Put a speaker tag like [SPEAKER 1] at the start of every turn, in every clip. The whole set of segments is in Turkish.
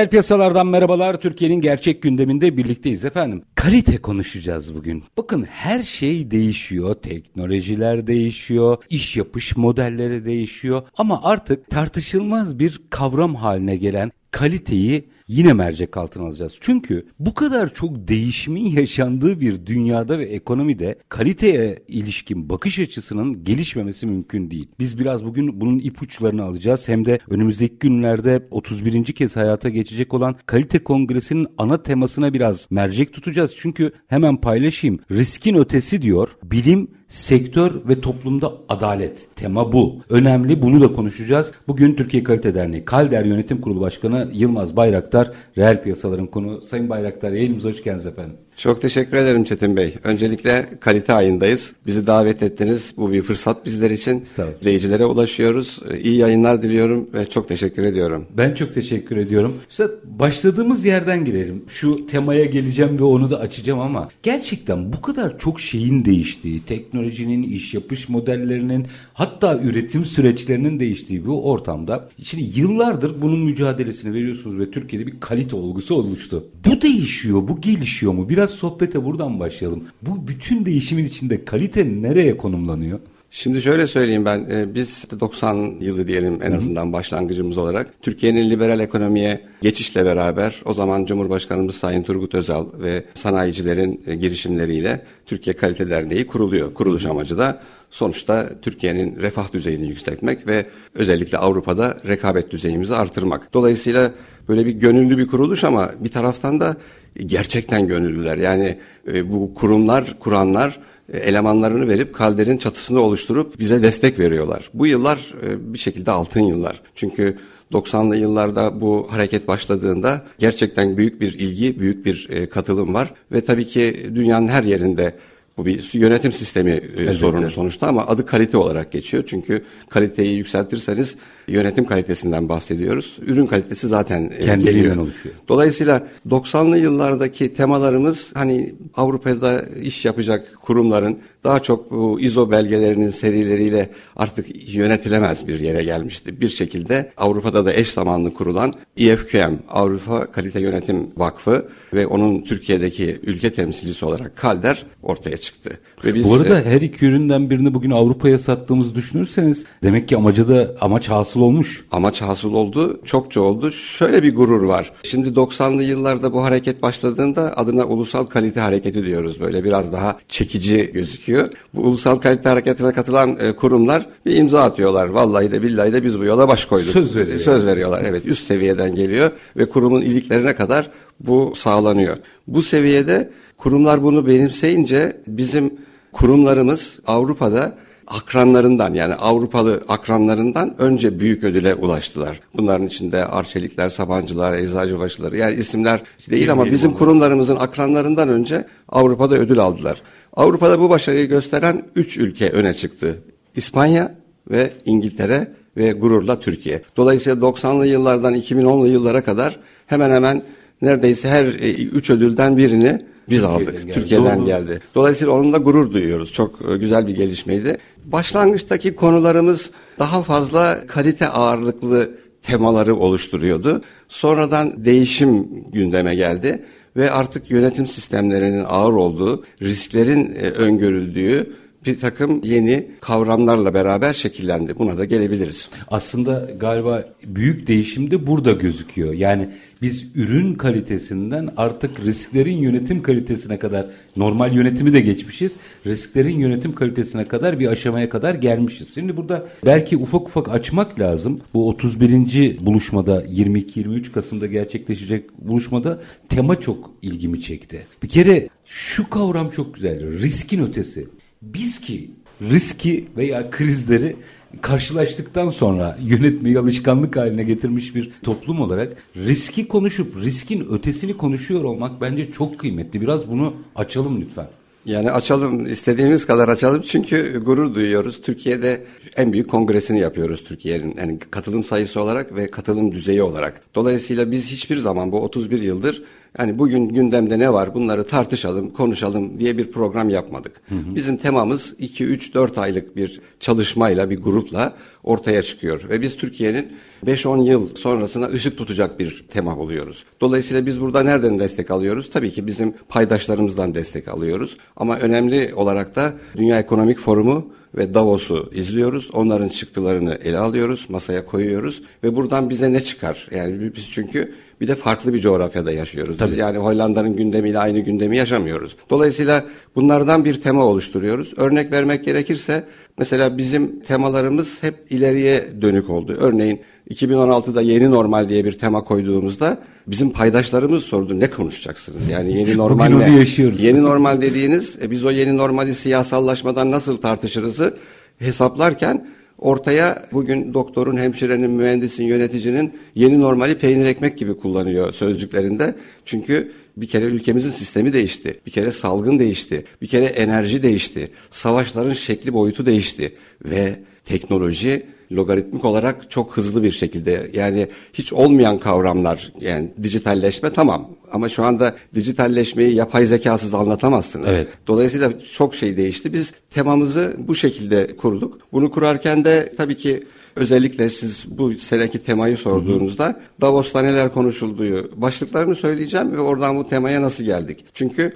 [SPEAKER 1] Reel piyasalardan merhabalar. Türkiye'nin gerçek gündeminde birlikteyiz efendim. Kalite konuşacağız bugün. Bakın her şey değişiyor. Teknolojiler değişiyor. iş yapış modelleri değişiyor. Ama artık tartışılmaz bir kavram haline gelen kaliteyi yine mercek altına alacağız. Çünkü bu kadar çok değişimin yaşandığı bir dünyada ve ekonomide kaliteye ilişkin bakış açısının gelişmemesi mümkün değil. Biz biraz bugün bunun ipuçlarını alacağız. Hem de önümüzdeki günlerde 31. kez hayata geçecek olan kalite kongresinin ana temasına biraz mercek tutacağız. Çünkü hemen paylaşayım. Riskin ötesi diyor. Bilim sektör ve toplumda adalet. Tema bu. Önemli bunu da konuşacağız. Bugün Türkiye Kalite Derneği Kalder Yönetim Kurulu Başkanı Yılmaz Bayraktar reel piyasaların konu. Sayın Bayraktar yayınımıza hoş geldiniz efendim.
[SPEAKER 2] Çok teşekkür ederim Çetin Bey. Öncelikle kalite ayındayız. Bizi davet ettiniz. Bu bir fırsat bizler için. İzleyicilere ulaşıyoruz. İyi yayınlar diliyorum ve çok teşekkür ediyorum.
[SPEAKER 1] Ben çok teşekkür ediyorum. Üstad başladığımız yerden girelim. Şu temaya geleceğim ve onu da açacağım ama gerçekten bu kadar çok şeyin değiştiği, teknolojinin, iş yapış modellerinin hatta üretim süreçlerinin değiştiği bu ortamda şimdi yıllardır bunun mücadelesini veriyorsunuz ve Türkiye'de bir kalite olgusu oluştu. Bu değişiyor, bu gelişiyor mu? Biraz sohbete buradan başlayalım. Bu bütün değişimin içinde kalite nereye konumlanıyor?
[SPEAKER 2] Şimdi şöyle söyleyeyim ben, e, biz 90 yılı diyelim en azından başlangıcımız olarak Türkiye'nin liberal ekonomiye geçişle beraber o zaman Cumhurbaşkanımız Sayın Turgut Özal ve sanayicilerin e, girişimleriyle Türkiye Kalite Derneği kuruluyor. Kuruluş amacı da sonuçta Türkiye'nin refah düzeyini yükseltmek ve özellikle Avrupa'da rekabet düzeyimizi artırmak. Dolayısıyla böyle bir gönüllü bir kuruluş ama bir taraftan da gerçekten gönüllüler. Yani e, bu kurumlar, kuranlar e, elemanlarını verip kalderin çatısını oluşturup bize destek veriyorlar. Bu yıllar e, bir şekilde altın yıllar. Çünkü 90'lı yıllarda bu hareket başladığında gerçekten büyük bir ilgi, büyük bir e, katılım var ve tabii ki dünyanın her yerinde bu bir yönetim sistemi Elbette. sorunu sonuçta ama adı kalite olarak geçiyor. Çünkü kaliteyi yükseltirseniz yönetim kalitesinden bahsediyoruz. Ürün kalitesi zaten
[SPEAKER 1] e, kendiliğinden oluşuyor.
[SPEAKER 2] Dolayısıyla 90'lı yıllardaki temalarımız hani Avrupa'da iş yapacak kurumların daha çok bu ISO belgelerinin serileriyle artık yönetilemez bir yere gelmişti. Bir şekilde Avrupa'da da eş zamanlı kurulan IFQM, Avrupa Kalite Yönetim Vakfı ve onun Türkiye'deki ülke temsilcisi olarak Kalder ortaya çıktı.
[SPEAKER 1] Ve biz, Bu arada her iki üründen birini bugün Avrupa'ya sattığımızı düşünürseniz demek ki amacı da amaç hasıl olmuş.
[SPEAKER 2] Amaç hasıl oldu, çokça oldu. Şöyle bir gurur var. Şimdi 90'lı yıllarda bu hareket başladığında adına ulusal kalite hareketi diyoruz. Böyle biraz daha çekici gözüküyor. Bu ulusal kalite hareketine katılan e, kurumlar bir imza atıyorlar. Vallahi de billahi de biz bu yola baş koyduk.
[SPEAKER 1] Söz veriyor.
[SPEAKER 2] Söz veriyorlar. Evet üst seviyeden geliyor ve kurumun iliklerine kadar bu sağlanıyor. Bu seviyede kurumlar bunu benimseyince bizim kurumlarımız Avrupa'da akranlarından yani Avrupalı akranlarından önce büyük ödüle ulaştılar. Bunların içinde Arçelikler, Sabancılar, Eczacıbaşıları yani isimler değil ama bizim kurumlarımızın akranlarından önce Avrupa'da ödül aldılar. Avrupa'da bu başarıyı gösteren üç ülke öne çıktı. İspanya ve İngiltere ve gururla Türkiye. Dolayısıyla 90'lı yıllardan 2010'lu yıllara kadar hemen hemen neredeyse her e, üç ödülden birini biz aldık. Geldi. Türkiye'den Doğru. geldi. Dolayısıyla onunla gurur duyuyoruz. Çok e, güzel bir gelişmeydi. Başlangıçtaki konularımız daha fazla kalite ağırlıklı temaları oluşturuyordu. Sonradan değişim gündeme geldi ve artık yönetim sistemlerinin ağır olduğu, risklerin e, öngörüldüğü bir takım yeni kavramlarla beraber şekillendi. Buna da gelebiliriz.
[SPEAKER 1] Aslında galiba büyük değişim de burada gözüküyor. Yani biz ürün kalitesinden artık risklerin yönetim kalitesine kadar normal yönetimi de geçmişiz. Risklerin yönetim kalitesine kadar bir aşamaya kadar gelmişiz. Şimdi burada belki ufak ufak açmak lazım. Bu 31. buluşmada 22-23 Kasım'da gerçekleşecek buluşmada tema çok ilgimi çekti. Bir kere şu kavram çok güzel. Riskin ötesi. Biz ki riski veya krizleri karşılaştıktan sonra yönetmeyi alışkanlık haline getirmiş bir toplum olarak riski konuşup riskin ötesini konuşuyor olmak bence çok kıymetli. Biraz bunu açalım lütfen.
[SPEAKER 2] Yani açalım istediğimiz kadar açalım çünkü gurur duyuyoruz. Türkiye'de en büyük kongresini yapıyoruz Türkiye'nin yani katılım sayısı olarak ve katılım düzeyi olarak. Dolayısıyla biz hiçbir zaman bu 31 yıldır yani bugün gündemde ne var bunları tartışalım, konuşalım diye bir program yapmadık. Hı hı. Bizim temamız 2 3 4 aylık bir çalışmayla, bir grupla ortaya çıkıyor ve biz Türkiye'nin 5-10 yıl sonrasına ışık tutacak bir tema oluyoruz. Dolayısıyla biz burada nereden destek alıyoruz? Tabii ki bizim paydaşlarımızdan destek alıyoruz. Ama önemli olarak da Dünya Ekonomik Forumu ve Davos'u izliyoruz. Onların çıktılarını ele alıyoruz, masaya koyuyoruz ve buradan bize ne çıkar? Yani biz çünkü bir de farklı bir coğrafyada yaşıyoruz. Tabii. Biz yani Hollanda'nın gündemiyle aynı gündemi yaşamıyoruz. Dolayısıyla bunlardan bir tema oluşturuyoruz. Örnek vermek gerekirse mesela bizim temalarımız hep ileriye dönük oldu. Örneğin 2016'da yeni normal diye bir tema koyduğumuzda bizim paydaşlarımız sordu ne konuşacaksınız? Yani yeni normal ne?
[SPEAKER 1] Yaşıyoruz.
[SPEAKER 2] Yeni normal dediğiniz e, biz o yeni normali siyasallaşmadan nasıl tartışırızı hesaplarken ortaya bugün doktorun, hemşirenin, mühendisin, yöneticinin yeni normali peynir ekmek gibi kullanıyor sözcüklerinde. Çünkü bir kere ülkemizin sistemi değişti. Bir kere salgın değişti. Bir kere enerji değişti. Savaşların şekli boyutu değişti. Ve teknoloji logaritmik olarak çok hızlı bir şekilde yani hiç olmayan kavramlar yani dijitalleşme tamam ama şu anda dijitalleşmeyi yapay zekasız anlatamazsınız. Evet. Dolayısıyla çok şey değişti. Biz temamızı bu şekilde kurduk. Bunu kurarken de tabii ki özellikle siz bu seneki temayı sorduğunuzda. Davos'ta neler konuşulduğu başlıklarını söyleyeceğim ve oradan bu temaya nasıl geldik. Çünkü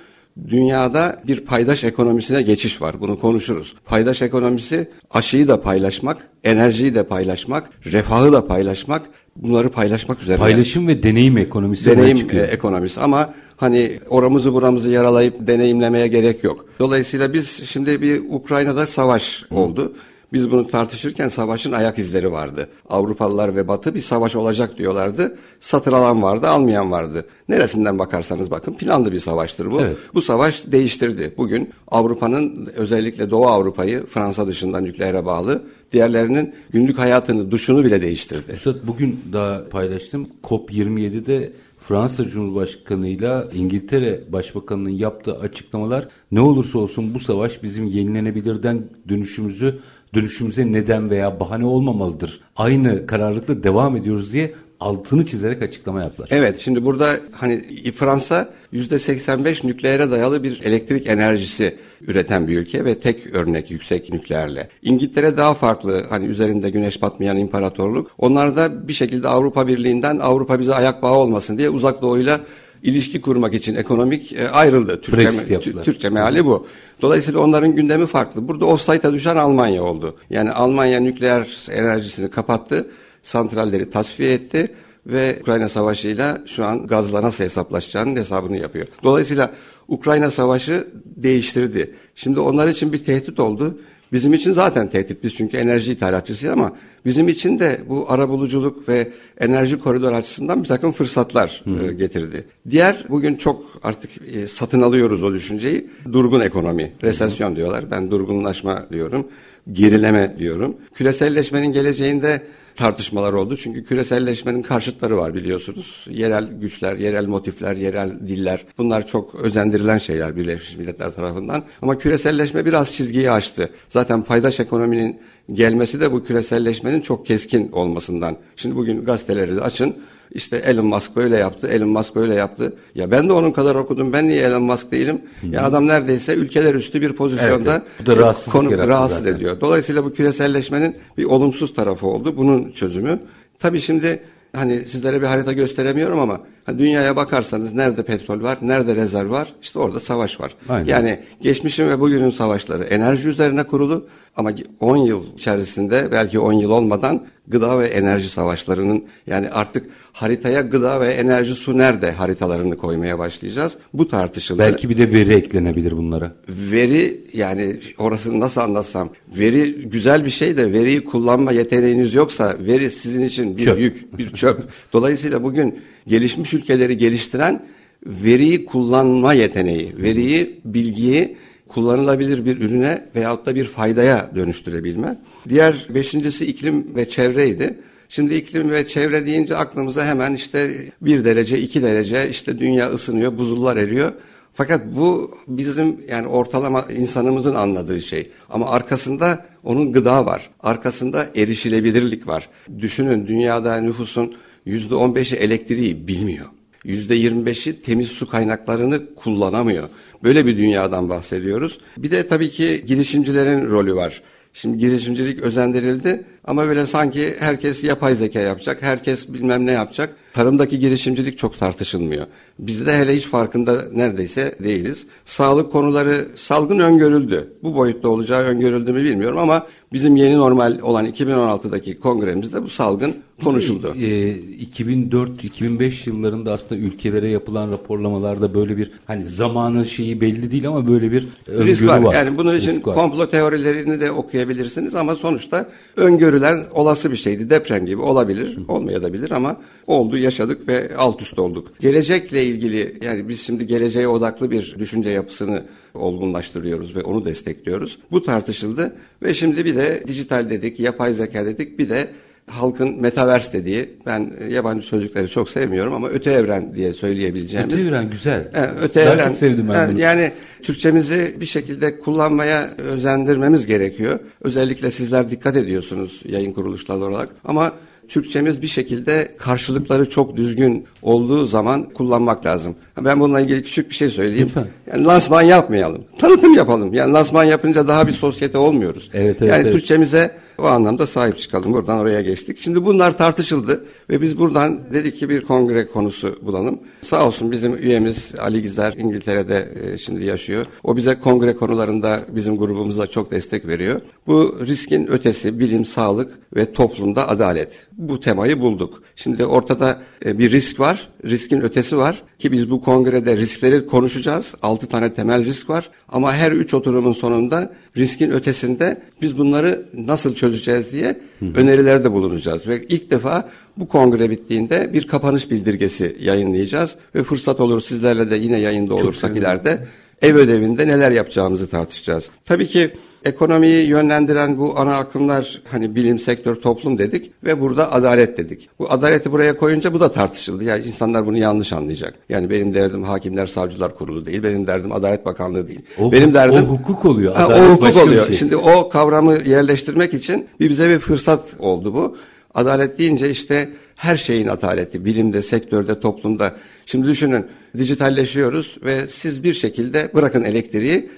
[SPEAKER 2] Dünyada bir paydaş ekonomisine geçiş var. Bunu konuşuruz. Paydaş ekonomisi aşıyı da paylaşmak, enerjiyi de paylaşmak, refahı da paylaşmak, bunları paylaşmak üzere.
[SPEAKER 1] Paylaşım ve deneyim ekonomisi
[SPEAKER 2] deneyim çıkıyor. ekonomisi ama hani oramızı buramızı yaralayıp deneyimlemeye gerek yok. Dolayısıyla biz şimdi bir Ukrayna'da savaş oldu. Biz bunu tartışırken savaşın ayak izleri vardı. Avrupalılar ve Batı bir savaş olacak diyorlardı. Satır alan vardı, almayan vardı. Neresinden bakarsanız bakın planlı bir savaştır bu. Evet. Bu savaş değiştirdi. Bugün Avrupa'nın özellikle Doğu Avrupa'yı Fransa dışında nükleere bağlı diğerlerinin günlük hayatını, duşunu bile değiştirdi.
[SPEAKER 1] Üstad bugün daha paylaştım. COP27'de Fransa Cumhurbaşkanı ile İngiltere Başbakanı'nın yaptığı açıklamalar ne olursa olsun bu savaş bizim yenilenebilirden dönüşümüzü dönüşümüze neden veya bahane olmamalıdır. Aynı kararlılıkla devam ediyoruz diye altını çizerek açıklama yaptılar.
[SPEAKER 2] Evet şimdi burada hani Fransa yüzde 85 nükleere dayalı bir elektrik enerjisi üreten bir ülke ve tek örnek yüksek nükleerle. İngiltere daha farklı hani üzerinde güneş batmayan imparatorluk. Onlar da bir şekilde Avrupa Birliği'nden Avrupa bize ayak bağı olmasın diye uzak doğuyla ilişki kurmak için ekonomik e, ayrıldı. Türkçe, Türkçe meali bu. Dolayısıyla onların gündemi farklı. Burada offside'a düşen Almanya oldu. Yani Almanya nükleer enerjisini kapattı, santralleri tasfiye etti ve Ukrayna Savaşı'yla şu an gazla nasıl hesaplaşacağının hesabını yapıyor. Dolayısıyla Ukrayna Savaşı değiştirdi. Şimdi onlar için bir tehdit oldu. Bizim için zaten tehdit biz çünkü enerji ithalatçısıyız ama bizim için de bu arabuluculuk ve enerji koridor açısından bir takım fırsatlar e, getirdi. Diğer bugün çok artık e, satın alıyoruz o düşünceyi. Durgun ekonomi, resesyon diyorlar. Ben durgunlaşma diyorum. Gerileme diyorum. Küreselleşmenin geleceğinde tartışmalar oldu. Çünkü küreselleşmenin karşıtları var biliyorsunuz. Yerel güçler, yerel motifler, yerel diller. Bunlar çok özendirilen şeyler Birleşmiş Milletler tarafından. Ama küreselleşme biraz çizgiyi aştı. Zaten paydaş ekonominin gelmesi de bu küreselleşmenin çok keskin olmasından. Şimdi bugün gazeteleri açın. İşte Elon Musk böyle yaptı, Elon Musk böyle yaptı. Ya ben de onun kadar okudum. Ben niye Elon Musk değilim? Hı-hı. Ya adam neredeyse ülkeler üstü bir pozisyonda evet,
[SPEAKER 1] evet. Bu da rahatsız, konu
[SPEAKER 2] rahatsız ediyor. Dolayısıyla bu küreselleşmenin bir olumsuz tarafı oldu. Bunun çözümü. Tabii şimdi hani sizlere bir harita gösteremiyorum ama dünyaya bakarsanız nerede petrol var, nerede rezerv var, işte orada savaş var. Aynen. Yani geçmişin ve bugünün savaşları enerji üzerine kurulu ama 10 yıl içerisinde belki 10 yıl olmadan gıda ve enerji savaşlarının yani artık haritaya gıda ve enerji su nerede haritalarını koymaya başlayacağız. Bu tartışıldı.
[SPEAKER 1] Belki bir de veri eklenebilir bunlara.
[SPEAKER 2] Veri yani orasını nasıl anlatsam veri güzel bir şey de veriyi kullanma yeteneğiniz yoksa veri sizin için bir çöp. yük, bir çöp. Dolayısıyla bugün gelişmiş ülkeleri geliştiren veriyi kullanma yeteneği, veriyi, bilgiyi kullanılabilir bir ürüne veyahut da bir faydaya dönüştürebilme. Diğer beşincisi iklim ve çevreydi. Şimdi iklim ve çevre deyince aklımıza hemen işte bir derece, iki derece işte dünya ısınıyor, buzullar eriyor. Fakat bu bizim yani ortalama insanımızın anladığı şey. Ama arkasında onun gıda var. Arkasında erişilebilirlik var. Düşünün dünyada nüfusun yüzde on beşi elektriği bilmiyor. Yüzde yirmi beşi temiz su kaynaklarını kullanamıyor. Böyle bir dünyadan bahsediyoruz. Bir de tabii ki girişimcilerin rolü var. Şimdi girişimcilik özendirildi ama böyle sanki herkes yapay zeka yapacak, herkes bilmem ne yapacak. Tarımdaki girişimcilik çok tartışılmıyor. Bizde de hele hiç farkında neredeyse değiliz. Sağlık konuları salgın öngörüldü. Bu boyutta olacağı öngörüldü mü bilmiyorum ama bizim yeni normal olan 2016'daki kongremizde bu salgın konuşuldu.
[SPEAKER 1] E, 2004-2005 yıllarında aslında ülkelere yapılan raporlamalarda böyle bir hani zamanın şeyi belli değil ama böyle bir öngörü
[SPEAKER 2] Risk var.
[SPEAKER 1] var.
[SPEAKER 2] Yani bunun için Risk komplo var. teorilerini de okuyabilirsiniz ama sonuçta öngörülen olası bir şeydi. Deprem gibi olabilir, olmayabilir ama oldu, yaşadık ve alt üst olduk. Gelecekle ilgili yani biz şimdi geleceğe odaklı bir düşünce yapısını olgunlaştırıyoruz ve onu destekliyoruz. Bu tartışıldı ve şimdi bir de dijital dedik, yapay zeka dedik, bir de halkın metaverse dediği ben yabancı sözcükleri çok sevmiyorum ama öte evren diye söyleyebileceğimiz.
[SPEAKER 1] Öte evren güzel.
[SPEAKER 2] Evet, öte
[SPEAKER 1] Daha
[SPEAKER 2] evren.
[SPEAKER 1] çok sevdim ben bunu.
[SPEAKER 2] Yani Türkçemizi bir şekilde kullanmaya özendirmemiz gerekiyor. Özellikle sizler dikkat ediyorsunuz yayın kuruluşları olarak ama Türkçemiz bir şekilde karşılıkları çok düzgün olduğu zaman kullanmak lazım. Ben bununla ilgili küçük bir şey söyleyeyim. Lütfen. Yani lansman yapmayalım. Tanıtım yapalım. Yani lansman yapınca daha bir sosyete olmuyoruz.
[SPEAKER 1] Evet, evet,
[SPEAKER 2] yani
[SPEAKER 1] evet.
[SPEAKER 2] Türkçemize o anlamda sahip çıkalım. Buradan oraya geçtik. Şimdi bunlar tartışıldı ve biz buradan dedik ki bir kongre konusu bulalım. Sağ olsun bizim üyemiz Ali Gizer İngiltere'de e, şimdi yaşıyor. O bize kongre konularında bizim grubumuza çok destek veriyor. Bu riskin ötesi bilim, sağlık ve toplumda adalet. Bu temayı bulduk. Şimdi ortada e, bir risk var, riskin ötesi var ki biz bu kongrede riskleri konuşacağız. Altı tane temel risk var ama her üç oturumun sonunda riskin ötesinde biz bunları nasıl çözeceğiz diye önerilerde bulunacağız. Ve ilk defa bu kongre bittiğinde bir kapanış bildirgesi yayınlayacağız ve fırsat olur sizlerle de yine yayında olursak ileride ev ödevinde neler yapacağımızı tartışacağız. Tabii ki ekonomiyi yönlendiren bu ana akımlar hani bilim, sektör, toplum dedik ve burada adalet dedik. Bu adaleti buraya koyunca bu da tartışıldı. Yani insanlar bunu yanlış anlayacak. Yani benim derdim hakimler, savcılar kurulu değil. Benim derdim Adalet Bakanlığı değil.
[SPEAKER 1] O,
[SPEAKER 2] benim derdim
[SPEAKER 1] o hukuk oluyor.
[SPEAKER 2] Ha, o hukuk oluyor. Şey. Şimdi o kavramı yerleştirmek için bir bize bir fırsat oldu bu. Adalet deyince işte her şeyin adaleti, bilimde, sektörde, toplumda. Şimdi düşünün, dijitalleşiyoruz ve siz bir şekilde bırakın elektriği,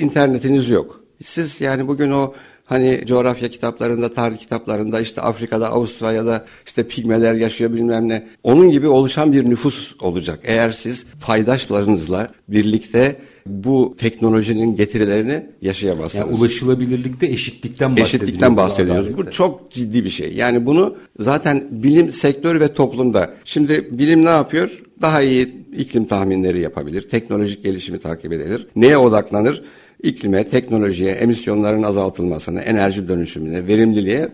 [SPEAKER 2] internetiniz yok. Siz yani bugün o hani coğrafya kitaplarında, tarih kitaplarında işte Afrika'da, Avustralya'da işte pigmeler yaşıyor bilmem ne. Onun gibi oluşan bir nüfus olacak. Eğer siz paydaşlarınızla birlikte bu teknolojinin getirilerini yaşayamazsınız.
[SPEAKER 1] Yani ulaşılabilirlikte eşitlikten bahsediyoruz.
[SPEAKER 2] Eşitlikten bahsediyoruz. Bu çok ciddi bir şey. Yani bunu zaten bilim sektörü ve toplumda. Şimdi bilim ne yapıyor? Daha iyi iklim tahminleri yapabilir. Teknolojik gelişimi takip edilir. Neye odaklanır? İklime, teknolojiye, emisyonların azaltılmasına, enerji dönüşümüne, verimliliğe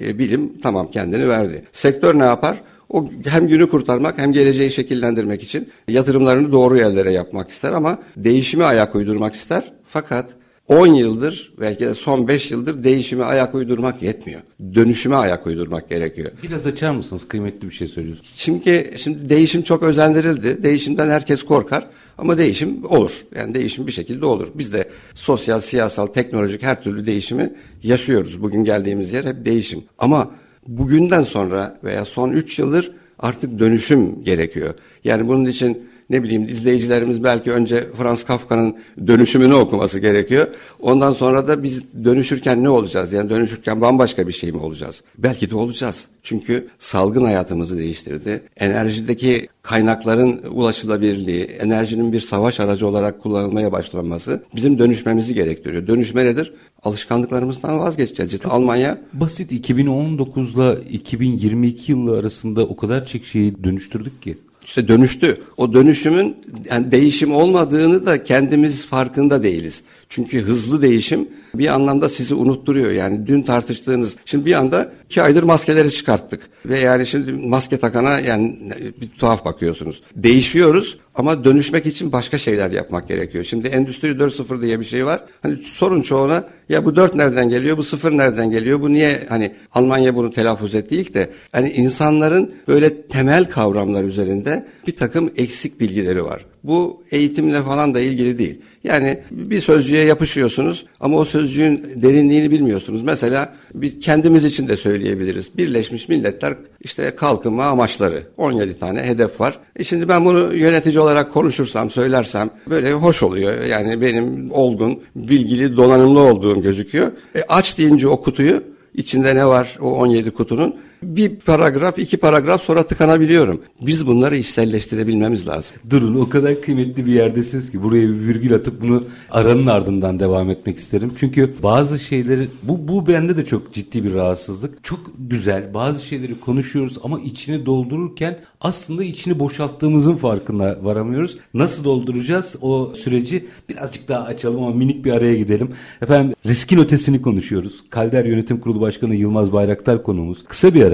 [SPEAKER 2] e, bilim tamam kendini verdi. Sektör ne yapar? O hem günü kurtarmak hem geleceği şekillendirmek için yatırımlarını doğru yerlere yapmak ister ama değişime ayak uydurmak ister. Fakat 10 yıldır belki de son 5 yıldır değişime ayak uydurmak yetmiyor. Dönüşüme ayak uydurmak gerekiyor.
[SPEAKER 1] Biraz açar mısınız? Kıymetli bir şey söylüyorsunuz.
[SPEAKER 2] Çünkü şimdi değişim çok özendirildi. Değişimden herkes korkar ama değişim olur. Yani değişim bir şekilde olur. Biz de sosyal, siyasal, teknolojik her türlü değişimi yaşıyoruz. Bugün geldiğimiz yer hep değişim. Ama bugünden sonra veya son 3 yıldır artık dönüşüm gerekiyor. Yani bunun için ne bileyim izleyicilerimiz belki önce Franz Kafka'nın dönüşümünü okuması gerekiyor. Ondan sonra da biz dönüşürken ne olacağız? Yani dönüşürken bambaşka bir şey mi olacağız? Belki de olacağız. Çünkü salgın hayatımızı değiştirdi. Enerjideki kaynakların ulaşılabilirliği, enerjinin bir savaş aracı olarak kullanılmaya başlanması bizim dönüşmemizi gerektiriyor. Dönüşme nedir? Alışkanlıklarımızdan vazgeçeceğiz. İşte Almanya
[SPEAKER 1] Basit 2019'la 2022 yılı arasında o kadar çok şeyi dönüştürdük ki.
[SPEAKER 2] İşte dönüştü. O dönüşümün yani değişim olmadığını da kendimiz farkında değiliz. Çünkü hızlı değişim bir anlamda sizi unutturuyor. Yani dün tartıştığınız, şimdi bir anda iki aydır maskeleri çıkarttık. Ve yani şimdi maske takana yani bir tuhaf bakıyorsunuz. Değişiyoruz ama dönüşmek için başka şeyler yapmak gerekiyor. Şimdi Endüstri 4.0 diye bir şey var. Hani sorun çoğuna ya bu 4 nereden geliyor, bu 0 nereden geliyor, bu niye hani Almanya bunu telaffuz etti ilk de. Hani insanların böyle temel kavramlar üzerinde bir takım eksik bilgileri var. Bu eğitimle falan da ilgili değil. Yani bir sözcüğe yapışıyorsunuz ama o sözcüğün derinliğini bilmiyorsunuz. Mesela bir kendimiz için de söyleyebiliriz. Birleşmiş Milletler işte kalkınma amaçları 17 tane hedef var. E şimdi ben bunu yönetici olarak konuşursam, söylersem böyle hoş oluyor. Yani benim olgun, bilgili, donanımlı olduğum gözüküyor. E aç deyince o kutuyu içinde ne var o 17 kutunun? Bir paragraf, iki paragraf sonra tıkanabiliyorum. Biz bunları işselleştirebilmemiz lazım.
[SPEAKER 1] Durun o kadar kıymetli bir yerdesiniz ki buraya bir virgül atıp bunu aranın ardından devam etmek isterim. Çünkü bazı şeyleri bu, bu bende de çok ciddi bir rahatsızlık. Çok güzel bazı şeyleri konuşuyoruz ama içini doldururken aslında içini boşalttığımızın farkına varamıyoruz. Nasıl dolduracağız o süreci birazcık daha açalım ama minik bir araya gidelim. Efendim riskin ötesini konuşuyoruz. Kalder Yönetim Kurulu Başkanı Yılmaz Bayraktar konuğumuz. Kısa bir ara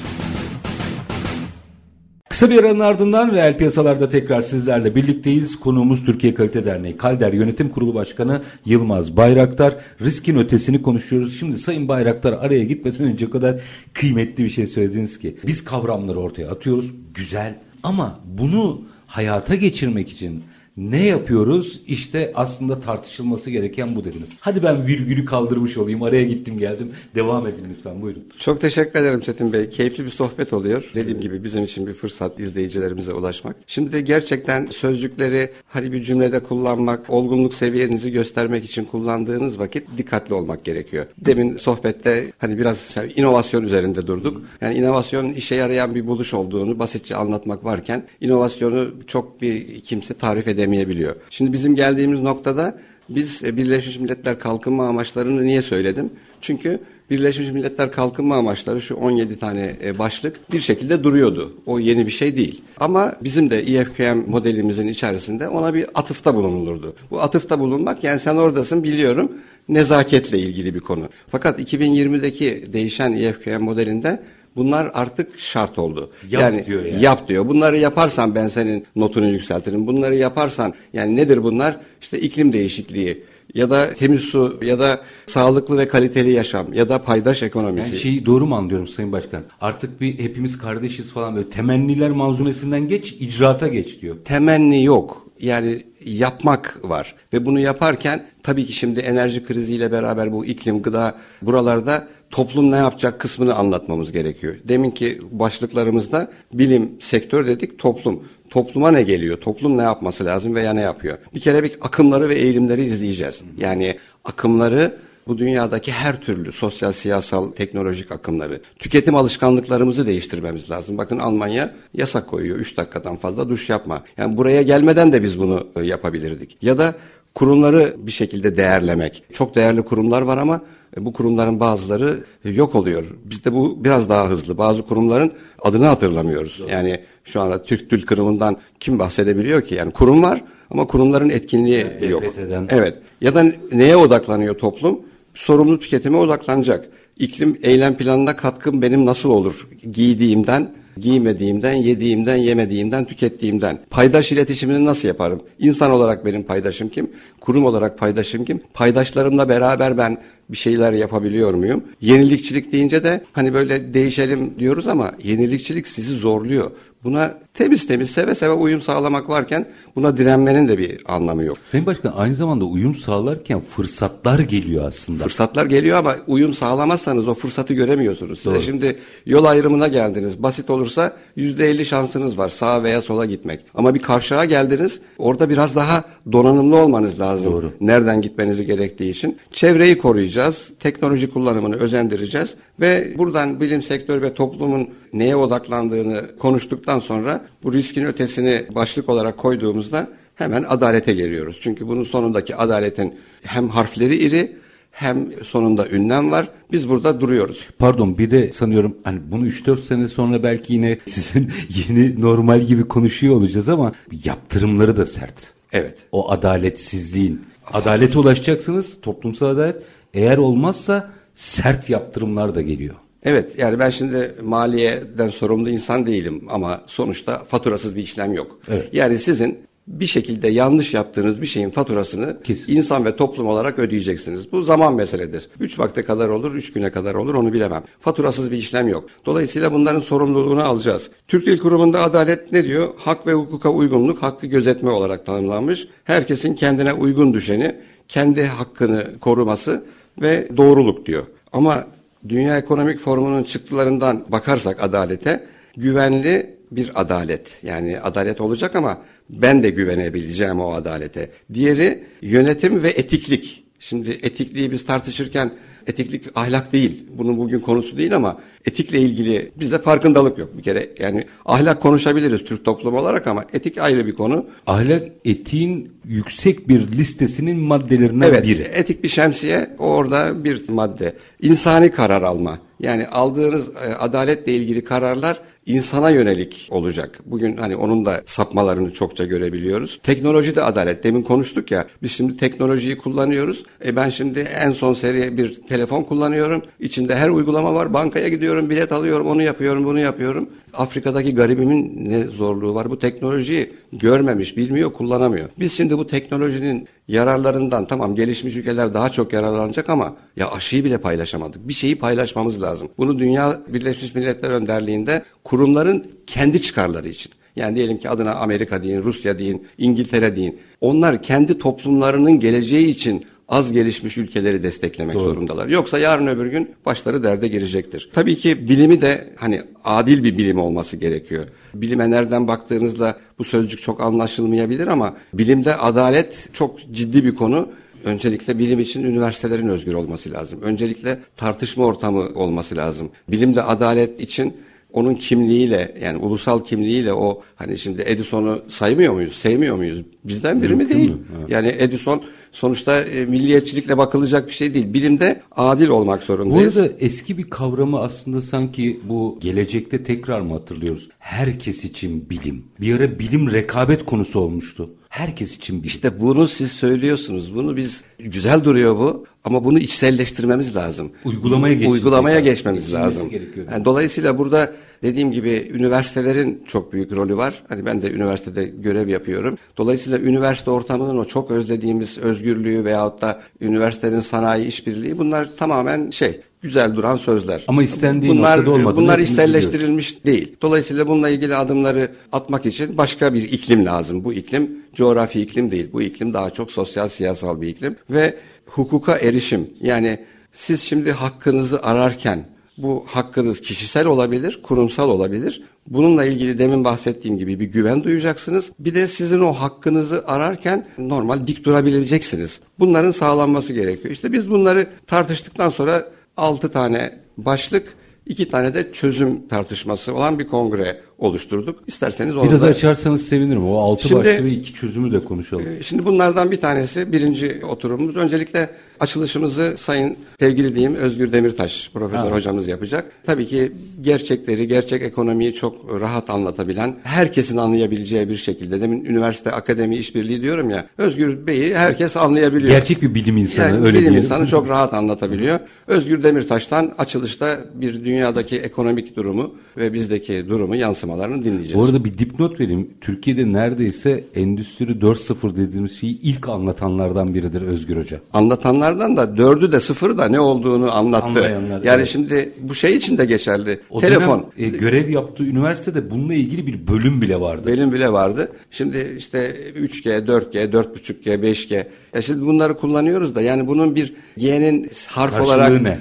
[SPEAKER 1] Kısa bir aranın ardından reel piyasalarda tekrar sizlerle birlikteyiz. Konuğumuz Türkiye Kalite Derneği Kalder Yönetim Kurulu Başkanı Yılmaz Bayraktar. Riskin ötesini konuşuyoruz. Şimdi Sayın Bayraktar araya gitmeden önce kadar kıymetli bir şey söylediniz ki. Biz kavramları ortaya atıyoruz. Güzel. Ama bunu hayata geçirmek için ne yapıyoruz? İşte aslında tartışılması gereken bu dediniz. Hadi ben virgülü kaldırmış olayım. Araya gittim geldim. Devam edin lütfen buyurun.
[SPEAKER 2] Çok teşekkür ederim Çetin Bey. Keyifli bir sohbet oluyor. Dediğim gibi bizim için bir fırsat izleyicilerimize ulaşmak. Şimdi de gerçekten sözcükleri hani bir cümlede kullanmak, olgunluk seviyenizi göstermek için kullandığınız vakit dikkatli olmak gerekiyor. Demin sohbette hani biraz inovasyon üzerinde durduk. Yani inovasyonun işe yarayan bir buluş olduğunu basitçe anlatmak varken inovasyonu çok bir kimse tarif edemeyebiliyor. Şimdi bizim geldiğimiz noktada biz e, Birleşmiş Milletler kalkınma amaçlarını niye söyledim? Çünkü Birleşmiş Milletler kalkınma amaçları şu 17 tane e, başlık bir şekilde duruyordu. O yeni bir şey değil. Ama bizim de IFQM modelimizin içerisinde ona bir atıfta bulunulurdu. Bu atıfta bulunmak yani sen oradasın biliyorum nezaketle ilgili bir konu. Fakat 2020'deki değişen IFQM modelinde Bunlar artık şart oldu.
[SPEAKER 1] Yap
[SPEAKER 2] yani
[SPEAKER 1] diyor yani.
[SPEAKER 2] yap diyor. Bunları yaparsan ben senin notunu yükseltirim. Bunları yaparsan yani nedir bunlar? İşte iklim değişikliği ya da temiz su ya da sağlıklı ve kaliteli yaşam ya da paydaş ekonomisi.
[SPEAKER 1] Ben şeyi doğru mu anlıyorum Sayın Başkan? Artık bir hepimiz kardeşiz falan böyle temenniler manzumesinden geç icraata geç diyor.
[SPEAKER 2] temenni yok. Yani yapmak var ve bunu yaparken tabii ki şimdi enerji kriziyle beraber bu iklim, gıda buralarda toplum ne yapacak kısmını anlatmamız gerekiyor. Deminki başlıklarımızda bilim, sektör dedik, toplum. Topluma ne geliyor? Toplum ne yapması lazım veya ne yapıyor? Bir kere bir akımları ve eğilimleri izleyeceğiz. Yani akımları bu dünyadaki her türlü sosyal, siyasal, teknolojik akımları, tüketim alışkanlıklarımızı değiştirmemiz lazım. Bakın Almanya yasak koyuyor. 3 dakikadan fazla duş yapma. Yani buraya gelmeden de biz bunu e, yapabilirdik. Ya da kurumları bir şekilde değerlemek. Çok değerli kurumlar var ama bu kurumların bazıları yok oluyor. Bizde bu biraz daha hızlı. Bazı kurumların adını hatırlamıyoruz. Yani şu anda Türk Dil Kurumu'ndan kim bahsedebiliyor ki? Yani kurum var ama kurumların etkinliği yok.
[SPEAKER 1] eden.
[SPEAKER 2] Evet. Ya da neye odaklanıyor toplum? Sorumlu tüketime odaklanacak. İklim eylem planına katkım benim nasıl olur? Giydiğimden, giymediğimden, yediğimden, yemediğimden, tükettiğimden. Paydaş iletişimini nasıl yaparım? İnsan olarak benim paydaşım kim? Kurum olarak paydaşım kim? Paydaşlarımla beraber ben bir şeyler yapabiliyor muyum? Yenilikçilik deyince de hani böyle değişelim diyoruz ama yenilikçilik sizi zorluyor. Buna temiz temiz seve seve uyum sağlamak varken buna direnmenin de bir anlamı yok.
[SPEAKER 1] Sayın Başkan aynı zamanda uyum sağlarken fırsatlar geliyor aslında.
[SPEAKER 2] Fırsatlar geliyor ama uyum sağlamazsanız o fırsatı göremiyorsunuz. Size şimdi yol ayrımına geldiniz. Basit olursa yüzde elli şansınız var sağa veya sola gitmek. Ama bir kavşağa geldiniz orada biraz daha donanımlı olmanız lazım.
[SPEAKER 1] Doğru.
[SPEAKER 2] Nereden gitmenizi gerektiği için. Çevreyi koruyacağız. Teknoloji kullanımını özendireceğiz. Ve buradan bilim sektörü ve toplumun neye odaklandığını konuştuktan sonra bu riskin ötesini başlık olarak koyduğumuzda hemen adalete geliyoruz. Çünkü bunun sonundaki adaletin hem harfleri iri hem sonunda ünlem var. Biz burada duruyoruz.
[SPEAKER 1] Pardon bir de sanıyorum hani bunu 3-4 sene sonra belki yine sizin yeni normal gibi konuşuyor olacağız ama yaptırımları da sert.
[SPEAKER 2] Evet.
[SPEAKER 1] O adaletsizliğin. Adalete ulaşacaksınız toplumsal adalet. Eğer olmazsa sert yaptırımlar da geliyor.
[SPEAKER 2] Evet yani ben şimdi maliyeden sorumlu insan değilim ama sonuçta faturasız bir işlem yok.
[SPEAKER 1] Evet.
[SPEAKER 2] Yani sizin bir şekilde yanlış yaptığınız bir şeyin faturasını
[SPEAKER 1] Kesin.
[SPEAKER 2] insan ve toplum olarak ödeyeceksiniz. Bu zaman meseledir. Üç vakte kadar olur, üç güne kadar olur onu bilemem. Faturasız bir işlem yok. Dolayısıyla bunların sorumluluğunu alacağız. Türk Dil Kurumu'nda adalet ne diyor? Hak ve hukuka uygunluk, hakkı gözetme olarak tanımlanmış. Herkesin kendine uygun düşeni, kendi hakkını koruması ve doğruluk diyor. Ama Dünya Ekonomik Forumu'nun çıktılarından bakarsak adalete, güvenli bir adalet. Yani adalet olacak ama ben de güvenebileceğim o adalete. Diğeri yönetim ve etiklik. Şimdi etikliği biz tartışırken etiklik ahlak değil. Bunun bugün konusu değil ama etikle ilgili bizde farkındalık yok bir kere. Yani ahlak konuşabiliriz Türk toplumu olarak ama etik ayrı bir konu.
[SPEAKER 1] Ahlak etiğin yüksek bir listesinin maddelerinden
[SPEAKER 2] Evet,
[SPEAKER 1] biri.
[SPEAKER 2] etik bir şemsiye orada bir madde. İnsani karar alma. Yani aldığınız e, adaletle ilgili kararlar insana yönelik olacak. Bugün hani onun da sapmalarını çokça görebiliyoruz. Teknoloji de adalet. Demin konuştuk ya. Biz şimdi teknolojiyi kullanıyoruz. E ben şimdi en son seri bir telefon kullanıyorum. İçinde her uygulama var. Bankaya gidiyorum, bilet alıyorum, onu yapıyorum, bunu yapıyorum. Afrika'daki garibimin ne zorluğu var? Bu teknolojiyi görmemiş, bilmiyor, kullanamıyor. Biz şimdi bu teknolojinin yararlarından tamam gelişmiş ülkeler daha çok yararlanacak ama ya aşıyı bile paylaşamadık. Bir şeyi paylaşmamız lazım. Bunu Dünya Birleşmiş Milletler Önderliğinde kurumların kendi çıkarları için. Yani diyelim ki adına Amerika deyin, Rusya deyin, İngiltere deyin. Onlar kendi toplumlarının geleceği için az gelişmiş ülkeleri desteklemek zorundalar. Yoksa yarın öbür gün başları derde girecektir. Tabii ki bilimi de hani adil bir bilim olması gerekiyor. Bilime nereden baktığınızda bu sözcük çok anlaşılmayabilir ama bilimde adalet çok ciddi bir konu. Öncelikle bilim için üniversitelerin özgür olması lazım. Öncelikle tartışma ortamı olması lazım. Bilimde adalet için onun kimliğiyle yani ulusal kimliğiyle o hani şimdi Edison'u saymıyor muyuz, sevmiyor muyuz? Bizden biri mi değil?
[SPEAKER 1] mü? Evet.
[SPEAKER 2] Yani Edison sonuçta e, milliyetçilikle bakılacak bir şey değil. Bilimde adil olmak
[SPEAKER 1] Bu
[SPEAKER 2] zorundayız.
[SPEAKER 1] arada eski bir kavramı aslında sanki bu gelecekte tekrar mı hatırlıyoruz? Herkes için bilim. Bir ara bilim rekabet konusu olmuştu. Herkes için bilim.
[SPEAKER 2] İşte bunu siz söylüyorsunuz. Bunu biz güzel duruyor bu ama bunu içselleştirmemiz lazım.
[SPEAKER 1] Uygulamaya geçmemiz
[SPEAKER 2] Uygulamaya
[SPEAKER 1] lazım.
[SPEAKER 2] geçmemiz lazım. Yani dolayısıyla burada dediğim gibi üniversitelerin çok büyük rolü var. Hani ben de üniversitede görev yapıyorum. Dolayısıyla üniversite ortamının o çok özlediğimiz özgürlüğü veyahut da üniversitenin sanayi işbirliği bunlar tamamen şey güzel duran sözler.
[SPEAKER 1] Ama istendiği
[SPEAKER 2] bunlar,
[SPEAKER 1] noktada olmadığını
[SPEAKER 2] Bunlar
[SPEAKER 1] hepimiz
[SPEAKER 2] içselleştirilmiş değil. Dolayısıyla bununla ilgili adımları atmak için başka bir iklim lazım. Bu iklim coğrafi iklim değil. Bu iklim daha çok sosyal siyasal bir iklim ve hukuka erişim. Yani siz şimdi hakkınızı ararken bu hakkınız kişisel olabilir, kurumsal olabilir. Bununla ilgili demin bahsettiğim gibi bir güven duyacaksınız. Bir de sizin o hakkınızı ararken normal dik durabileceksiniz. Bunların sağlanması gerekiyor. İşte biz bunları tartıştıktan sonra 6 tane başlık, 2 tane de çözüm tartışması olan bir kongre oluşturduk. İsterseniz onu
[SPEAKER 1] Biraz
[SPEAKER 2] da...
[SPEAKER 1] açarsanız sevinirim. O altı
[SPEAKER 2] Şimdi-
[SPEAKER 1] başlı ve iki çözümü de konuşalım.
[SPEAKER 2] Şimdi bunlardan bir tanesi birinci oturumumuz. Öncelikle açılışımızı sayın sevgili diyeyim Özgür Demirtaş profesör hocamız yapacak. Tabii ki gerçekleri, gerçek ekonomiyi çok rahat anlatabilen, herkesin anlayabileceği bir şekilde. Demin üniversite akademi işbirliği diyorum ya. Özgür Bey'i herkes anlayabiliyor.
[SPEAKER 1] Gerçek bir bilim insanı
[SPEAKER 2] Yani
[SPEAKER 1] öyle
[SPEAKER 2] bilim
[SPEAKER 1] diyelim.
[SPEAKER 2] insanı çok rahat anlatabiliyor. Özgür Demirtaş'tan açılışta bir dünyadaki ekonomik durumu ve bizdeki durumu yansımalar açıklamalarını dinleyeceğiz.
[SPEAKER 1] Bu arada bir dipnot vereyim. Türkiye'de neredeyse Endüstri 4.0 dediğimiz şeyi ilk anlatanlardan biridir Özgür Hoca.
[SPEAKER 2] Anlatanlardan da dördü de sıfırı da ne olduğunu anlattı.
[SPEAKER 1] Anlayanlar,
[SPEAKER 2] yani
[SPEAKER 1] evet.
[SPEAKER 2] şimdi bu şey için de geçerli.
[SPEAKER 1] O
[SPEAKER 2] Telefon.
[SPEAKER 1] dönem, e, görev yaptığı üniversitede bununla ilgili bir bölüm bile vardı.
[SPEAKER 2] Benim bile vardı. Şimdi işte 3G, 4G, 4.5G, 5G. Ya şimdi bunları kullanıyoruz da yani bunun bir G'nin harf
[SPEAKER 1] Karşılığı
[SPEAKER 2] olarak
[SPEAKER 1] ne?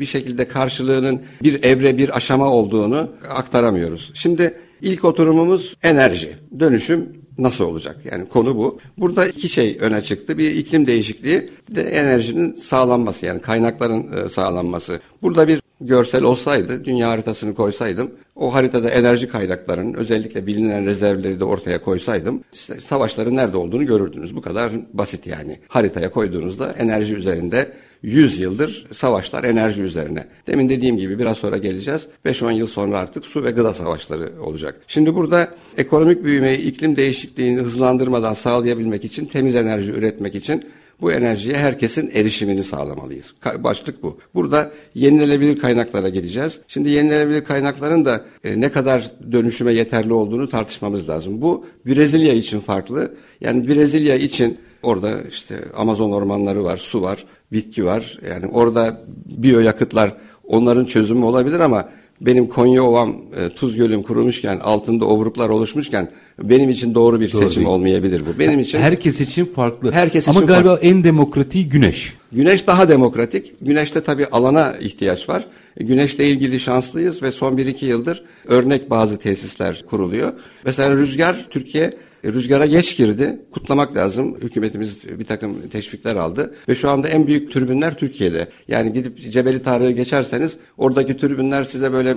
[SPEAKER 2] Bir şekilde karşılığının bir evre, bir aşama olduğunu aktaramıyoruz. Şimdi ilk oturumumuz enerji. Dönüşüm nasıl olacak? Yani konu bu. Burada iki şey öne çıktı. Bir iklim değişikliği, de enerjinin sağlanması yani kaynakların e, sağlanması. Burada bir görsel olsaydı, dünya haritasını koysaydım, o haritada enerji kaynaklarının özellikle bilinen rezervleri de ortaya koysaydım, savaşların nerede olduğunu görürdünüz. Bu kadar basit yani. Haritaya koyduğunuzda enerji üzerinde 100 yıldır savaşlar enerji üzerine. Demin dediğim gibi biraz sonra geleceğiz. 5-10 yıl sonra artık su ve gıda savaşları olacak. Şimdi burada ekonomik büyümeyi, iklim değişikliğini hızlandırmadan sağlayabilmek için, temiz enerji üretmek için bu enerjiye herkesin erişimini sağlamalıyız. Başlık bu. Burada yenilenebilir kaynaklara gideceğiz. Şimdi yenilenebilir kaynakların da e, ne kadar dönüşüme yeterli olduğunu tartışmamız lazım. Bu Brezilya için farklı. Yani Brezilya için orada işte Amazon ormanları var, su var, bitki var. Yani orada biyoyakıtlar onların çözümü olabilir ama benim Konya Ovam e, Tuz Gölüm kurumuşken altında obruklar oluşmuşken benim için doğru bir
[SPEAKER 1] Doğru
[SPEAKER 2] seçim
[SPEAKER 1] değil.
[SPEAKER 2] olmayabilir bu. Benim için
[SPEAKER 1] Herkes için farklı.
[SPEAKER 2] Herkes
[SPEAKER 1] Ama
[SPEAKER 2] için
[SPEAKER 1] galiba en demokratiği güneş.
[SPEAKER 2] Güneş daha demokratik. Güneşte tabii alana ihtiyaç var. Güneşle ilgili şanslıyız ve son 1-2 yıldır örnek bazı tesisler kuruluyor. Mesela rüzgar Türkiye rüzgara geç girdi. Kutlamak lazım. Hükümetimiz bir takım teşvikler aldı. Ve şu anda en büyük türbinler Türkiye'de. Yani gidip Cebeli Tarık'ı geçerseniz oradaki türbinler size böyle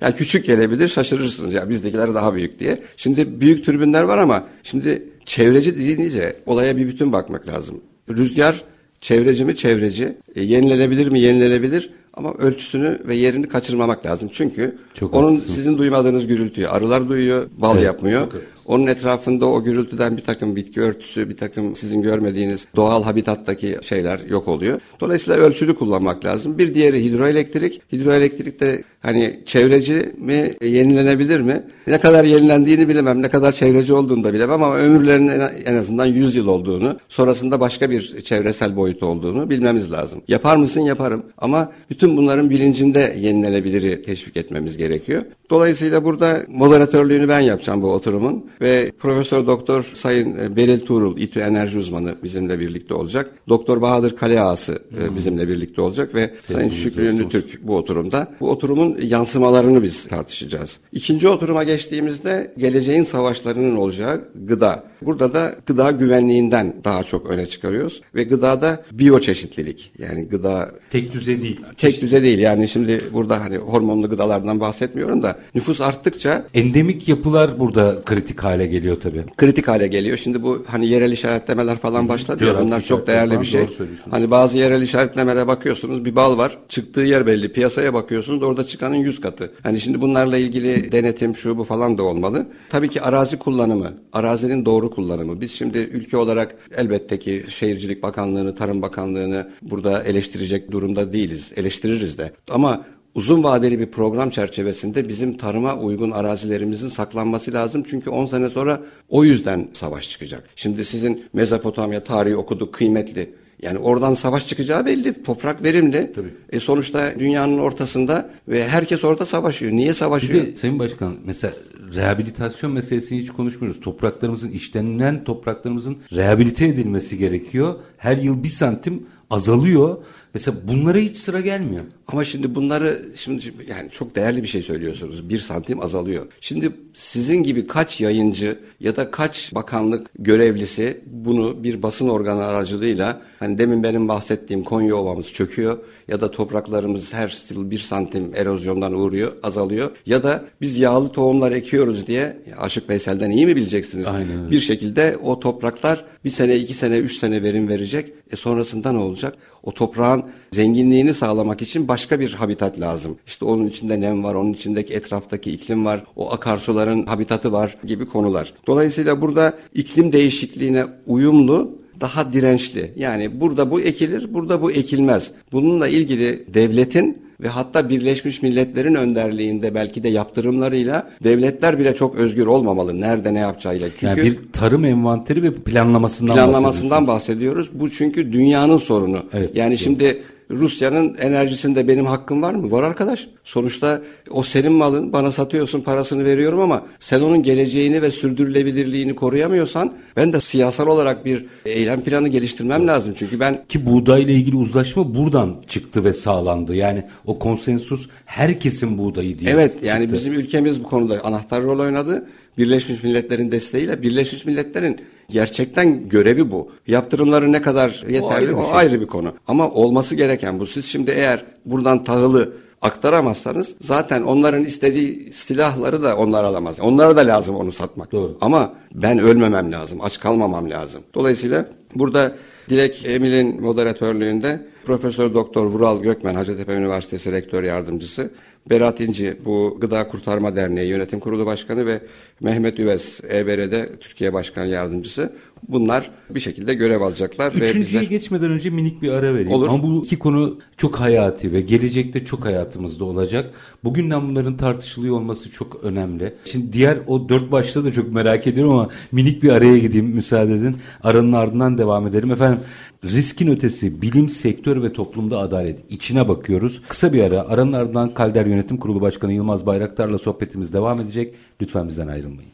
[SPEAKER 2] yani küçük gelebilir şaşırırsınız. Ya bizdekiler daha büyük diye. Şimdi büyük türbinler var ama şimdi çevreci deyince olaya bir bütün bakmak lazım. Rüzgar çevreci mi çevreci, e, yenilenebilir mi yenilenebilir ama ölçüsünü ve yerini kaçırmamak lazım. Çünkü
[SPEAKER 1] Çok
[SPEAKER 2] onun
[SPEAKER 1] haklısınız.
[SPEAKER 2] sizin duymadığınız gürültüyü arılar duyuyor, bal
[SPEAKER 1] Evet,
[SPEAKER 2] yapmıyor.
[SPEAKER 1] çok.
[SPEAKER 2] Onun etrafında o gürültüden bir takım bitki örtüsü, bir takım sizin görmediğiniz doğal habitattaki şeyler yok oluyor. Dolayısıyla ölçülü kullanmak lazım. Bir diğeri hidroelektrik. Hidroelektrik de hani çevreci mi, e, yenilenebilir mi? Ne kadar yenilendiğini bilemem, ne kadar çevreci olduğunu da bilemem ama ömürlerinin en- azından 100 yıl olduğunu, sonrasında başka bir çevresel boyut olduğunu bilmemiz lazım. Yapar mısın? Yaparım. Ama bütün bunların bilincinde yenilenebiliri teşvik etmemiz gerekiyor. Dolayısıyla burada moderatörlüğünü ben yapacağım bu oturumun ve Profesör Doktor Sayın e, Beril Tuğrul, İTÜ Enerji Uzmanı bizimle birlikte olacak. Doktor Bahadır Kaleağası e, bizimle birlikte olacak ve Sayın Şükrü Ünlü Türk bu oturumda. Bu oturumun yansımalarını biz tartışacağız. İkinci oturuma geçtiğimizde geleceğin savaşlarının olacağı gıda. Burada da gıda güvenliğinden daha çok öne çıkarıyoruz ve gıdada biyoçeşitlilik yani gıda
[SPEAKER 1] Tek düze değil.
[SPEAKER 2] tek düze değil yani şimdi burada hani hormonlu gıdalardan bahsetmiyorum da nüfus arttıkça
[SPEAKER 1] Endemik yapılar burada kritik hale geliyor tabii.
[SPEAKER 2] kritik hale geliyor. Şimdi bu hani yerel işaretlemeler falan başladı ya bunlar çok değerli bir şey. Hani bazı yerel işaretlemelere bakıyorsunuz bir bal var çıktığı yer belli piyasaya bakıyorsunuz orada çıkanın yüz katı. Hani şimdi bunlarla ilgili denetim şu bu falan da olmalı. Tabii ki arazi kullanımı, arazinin doğru kullanımı. Biz şimdi ülke olarak elbette ki Şehircilik Bakanlığı'nı, Tarım Bakanlığı'nı burada eleştirecek durumda değiliz. Eleştiririz de. Ama Uzun vadeli bir program çerçevesinde bizim tarıma uygun arazilerimizin saklanması lazım. Çünkü 10 sene sonra o yüzden savaş çıkacak. Şimdi sizin Mezopotamya tarihi okuduk kıymetli. Yani oradan savaş çıkacağı belli. Toprak verimli. E sonuçta dünyanın ortasında ve herkes orada savaşıyor. Niye
[SPEAKER 1] Bir
[SPEAKER 2] savaşıyor?
[SPEAKER 1] de Sayın Başkan mesela rehabilitasyon meselesini hiç konuşmuyoruz. Topraklarımızın işlenilen topraklarımızın rehabilite edilmesi gerekiyor. Her yıl bir santim azalıyor. Mesela bunlara hiç sıra gelmiyor.
[SPEAKER 2] Ama şimdi bunları şimdi yani çok değerli bir şey söylüyorsunuz. Bir santim azalıyor. Şimdi sizin gibi kaç yayıncı ya da kaç bakanlık görevlisi bunu bir basın organı aracılığıyla hani demin benim bahsettiğim Konya Ovamız çöküyor ya da topraklarımız her yıl bir santim erozyondan uğruyor, azalıyor ya da biz yağlı tohumlar ekiyoruz diye Aşık Veysel'den iyi mi bileceksiniz?
[SPEAKER 1] Aynen.
[SPEAKER 2] Bir şekilde o topraklar bir sene, iki sene, üç sene verim verecek. E sonrasında ne olacak? O toprağın zenginliğini sağlamak için başka bir habitat lazım. İşte onun içinde nem var, onun içindeki etraftaki iklim var, o akarsuların habitatı var gibi konular. Dolayısıyla burada iklim değişikliğine uyumlu daha dirençli. Yani burada bu ekilir, burada bu ekilmez. Bununla ilgili devletin ve hatta Birleşmiş Milletler'in önderliğinde belki de yaptırımlarıyla devletler bile çok özgür olmamalı. Nerede ne yapacağıyla.
[SPEAKER 1] Çünkü yani bir tarım envanteri ve planlamasından
[SPEAKER 2] planlamasından bahsediyoruz. Bu çünkü dünyanın sorunu. Evet, yani doğru. şimdi Rusya'nın enerjisinde benim hakkım var mı? Var arkadaş. Sonuçta o senin malın bana satıyorsun parasını veriyorum ama sen onun geleceğini ve sürdürülebilirliğini koruyamıyorsan ben de siyasal olarak bir eylem planı geliştirmem lazım. Çünkü ben
[SPEAKER 1] ki buğdayla ilgili uzlaşma buradan çıktı ve sağlandı. Yani o konsensus herkesin buğdayı diye.
[SPEAKER 2] Evet yani çıktı. bizim ülkemiz bu konuda anahtar rol oynadı. Birleşmiş Milletler'in desteğiyle Birleşmiş Milletler'in Gerçekten görevi bu. Yaptırımları ne kadar yeterli o ayrı bir, o şey. ayrı bir konu. Ama olması gereken bu. Siz şimdi eğer buradan tahılı aktaramazsanız zaten onların istediği silahları da onlar alamaz. Onlara da lazım onu satmak. Doğru. Ama ben ölmemem lazım, aç kalmamam lazım. Dolayısıyla burada Dilek Emir'in moderatörlüğünde Profesör Doktor Vural Gökmen Hacettepe Üniversitesi Rektör Yardımcısı Berat İnci bu Gıda Kurtarma Derneği Yönetim Kurulu Başkanı ve Mehmet Üves EBR'de Türkiye Başkan Yardımcısı bunlar bir şekilde görev alacaklar.
[SPEAKER 1] Üçüncüye ve bizler... geçmeden önce minik bir ara vereyim. Olur. Ama bu iki konu çok hayati ve gelecekte çok hayatımızda olacak. Bugünden bunların tartışılıyor olması çok önemli. Şimdi diğer o dört başta da çok merak ediyorum ama minik bir araya gideyim müsaade edin. Aranın ardından devam edelim. Efendim riskin ötesi bilim, sektör ve toplumda adalet içine bakıyoruz. Kısa bir ara aranın ardından Kalder Yönetim Kurulu Başkanı Yılmaz Bayraktar'la sohbetimiz devam edecek. Lütfen bizden ayrılmayın.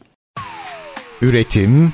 [SPEAKER 3] Üretim,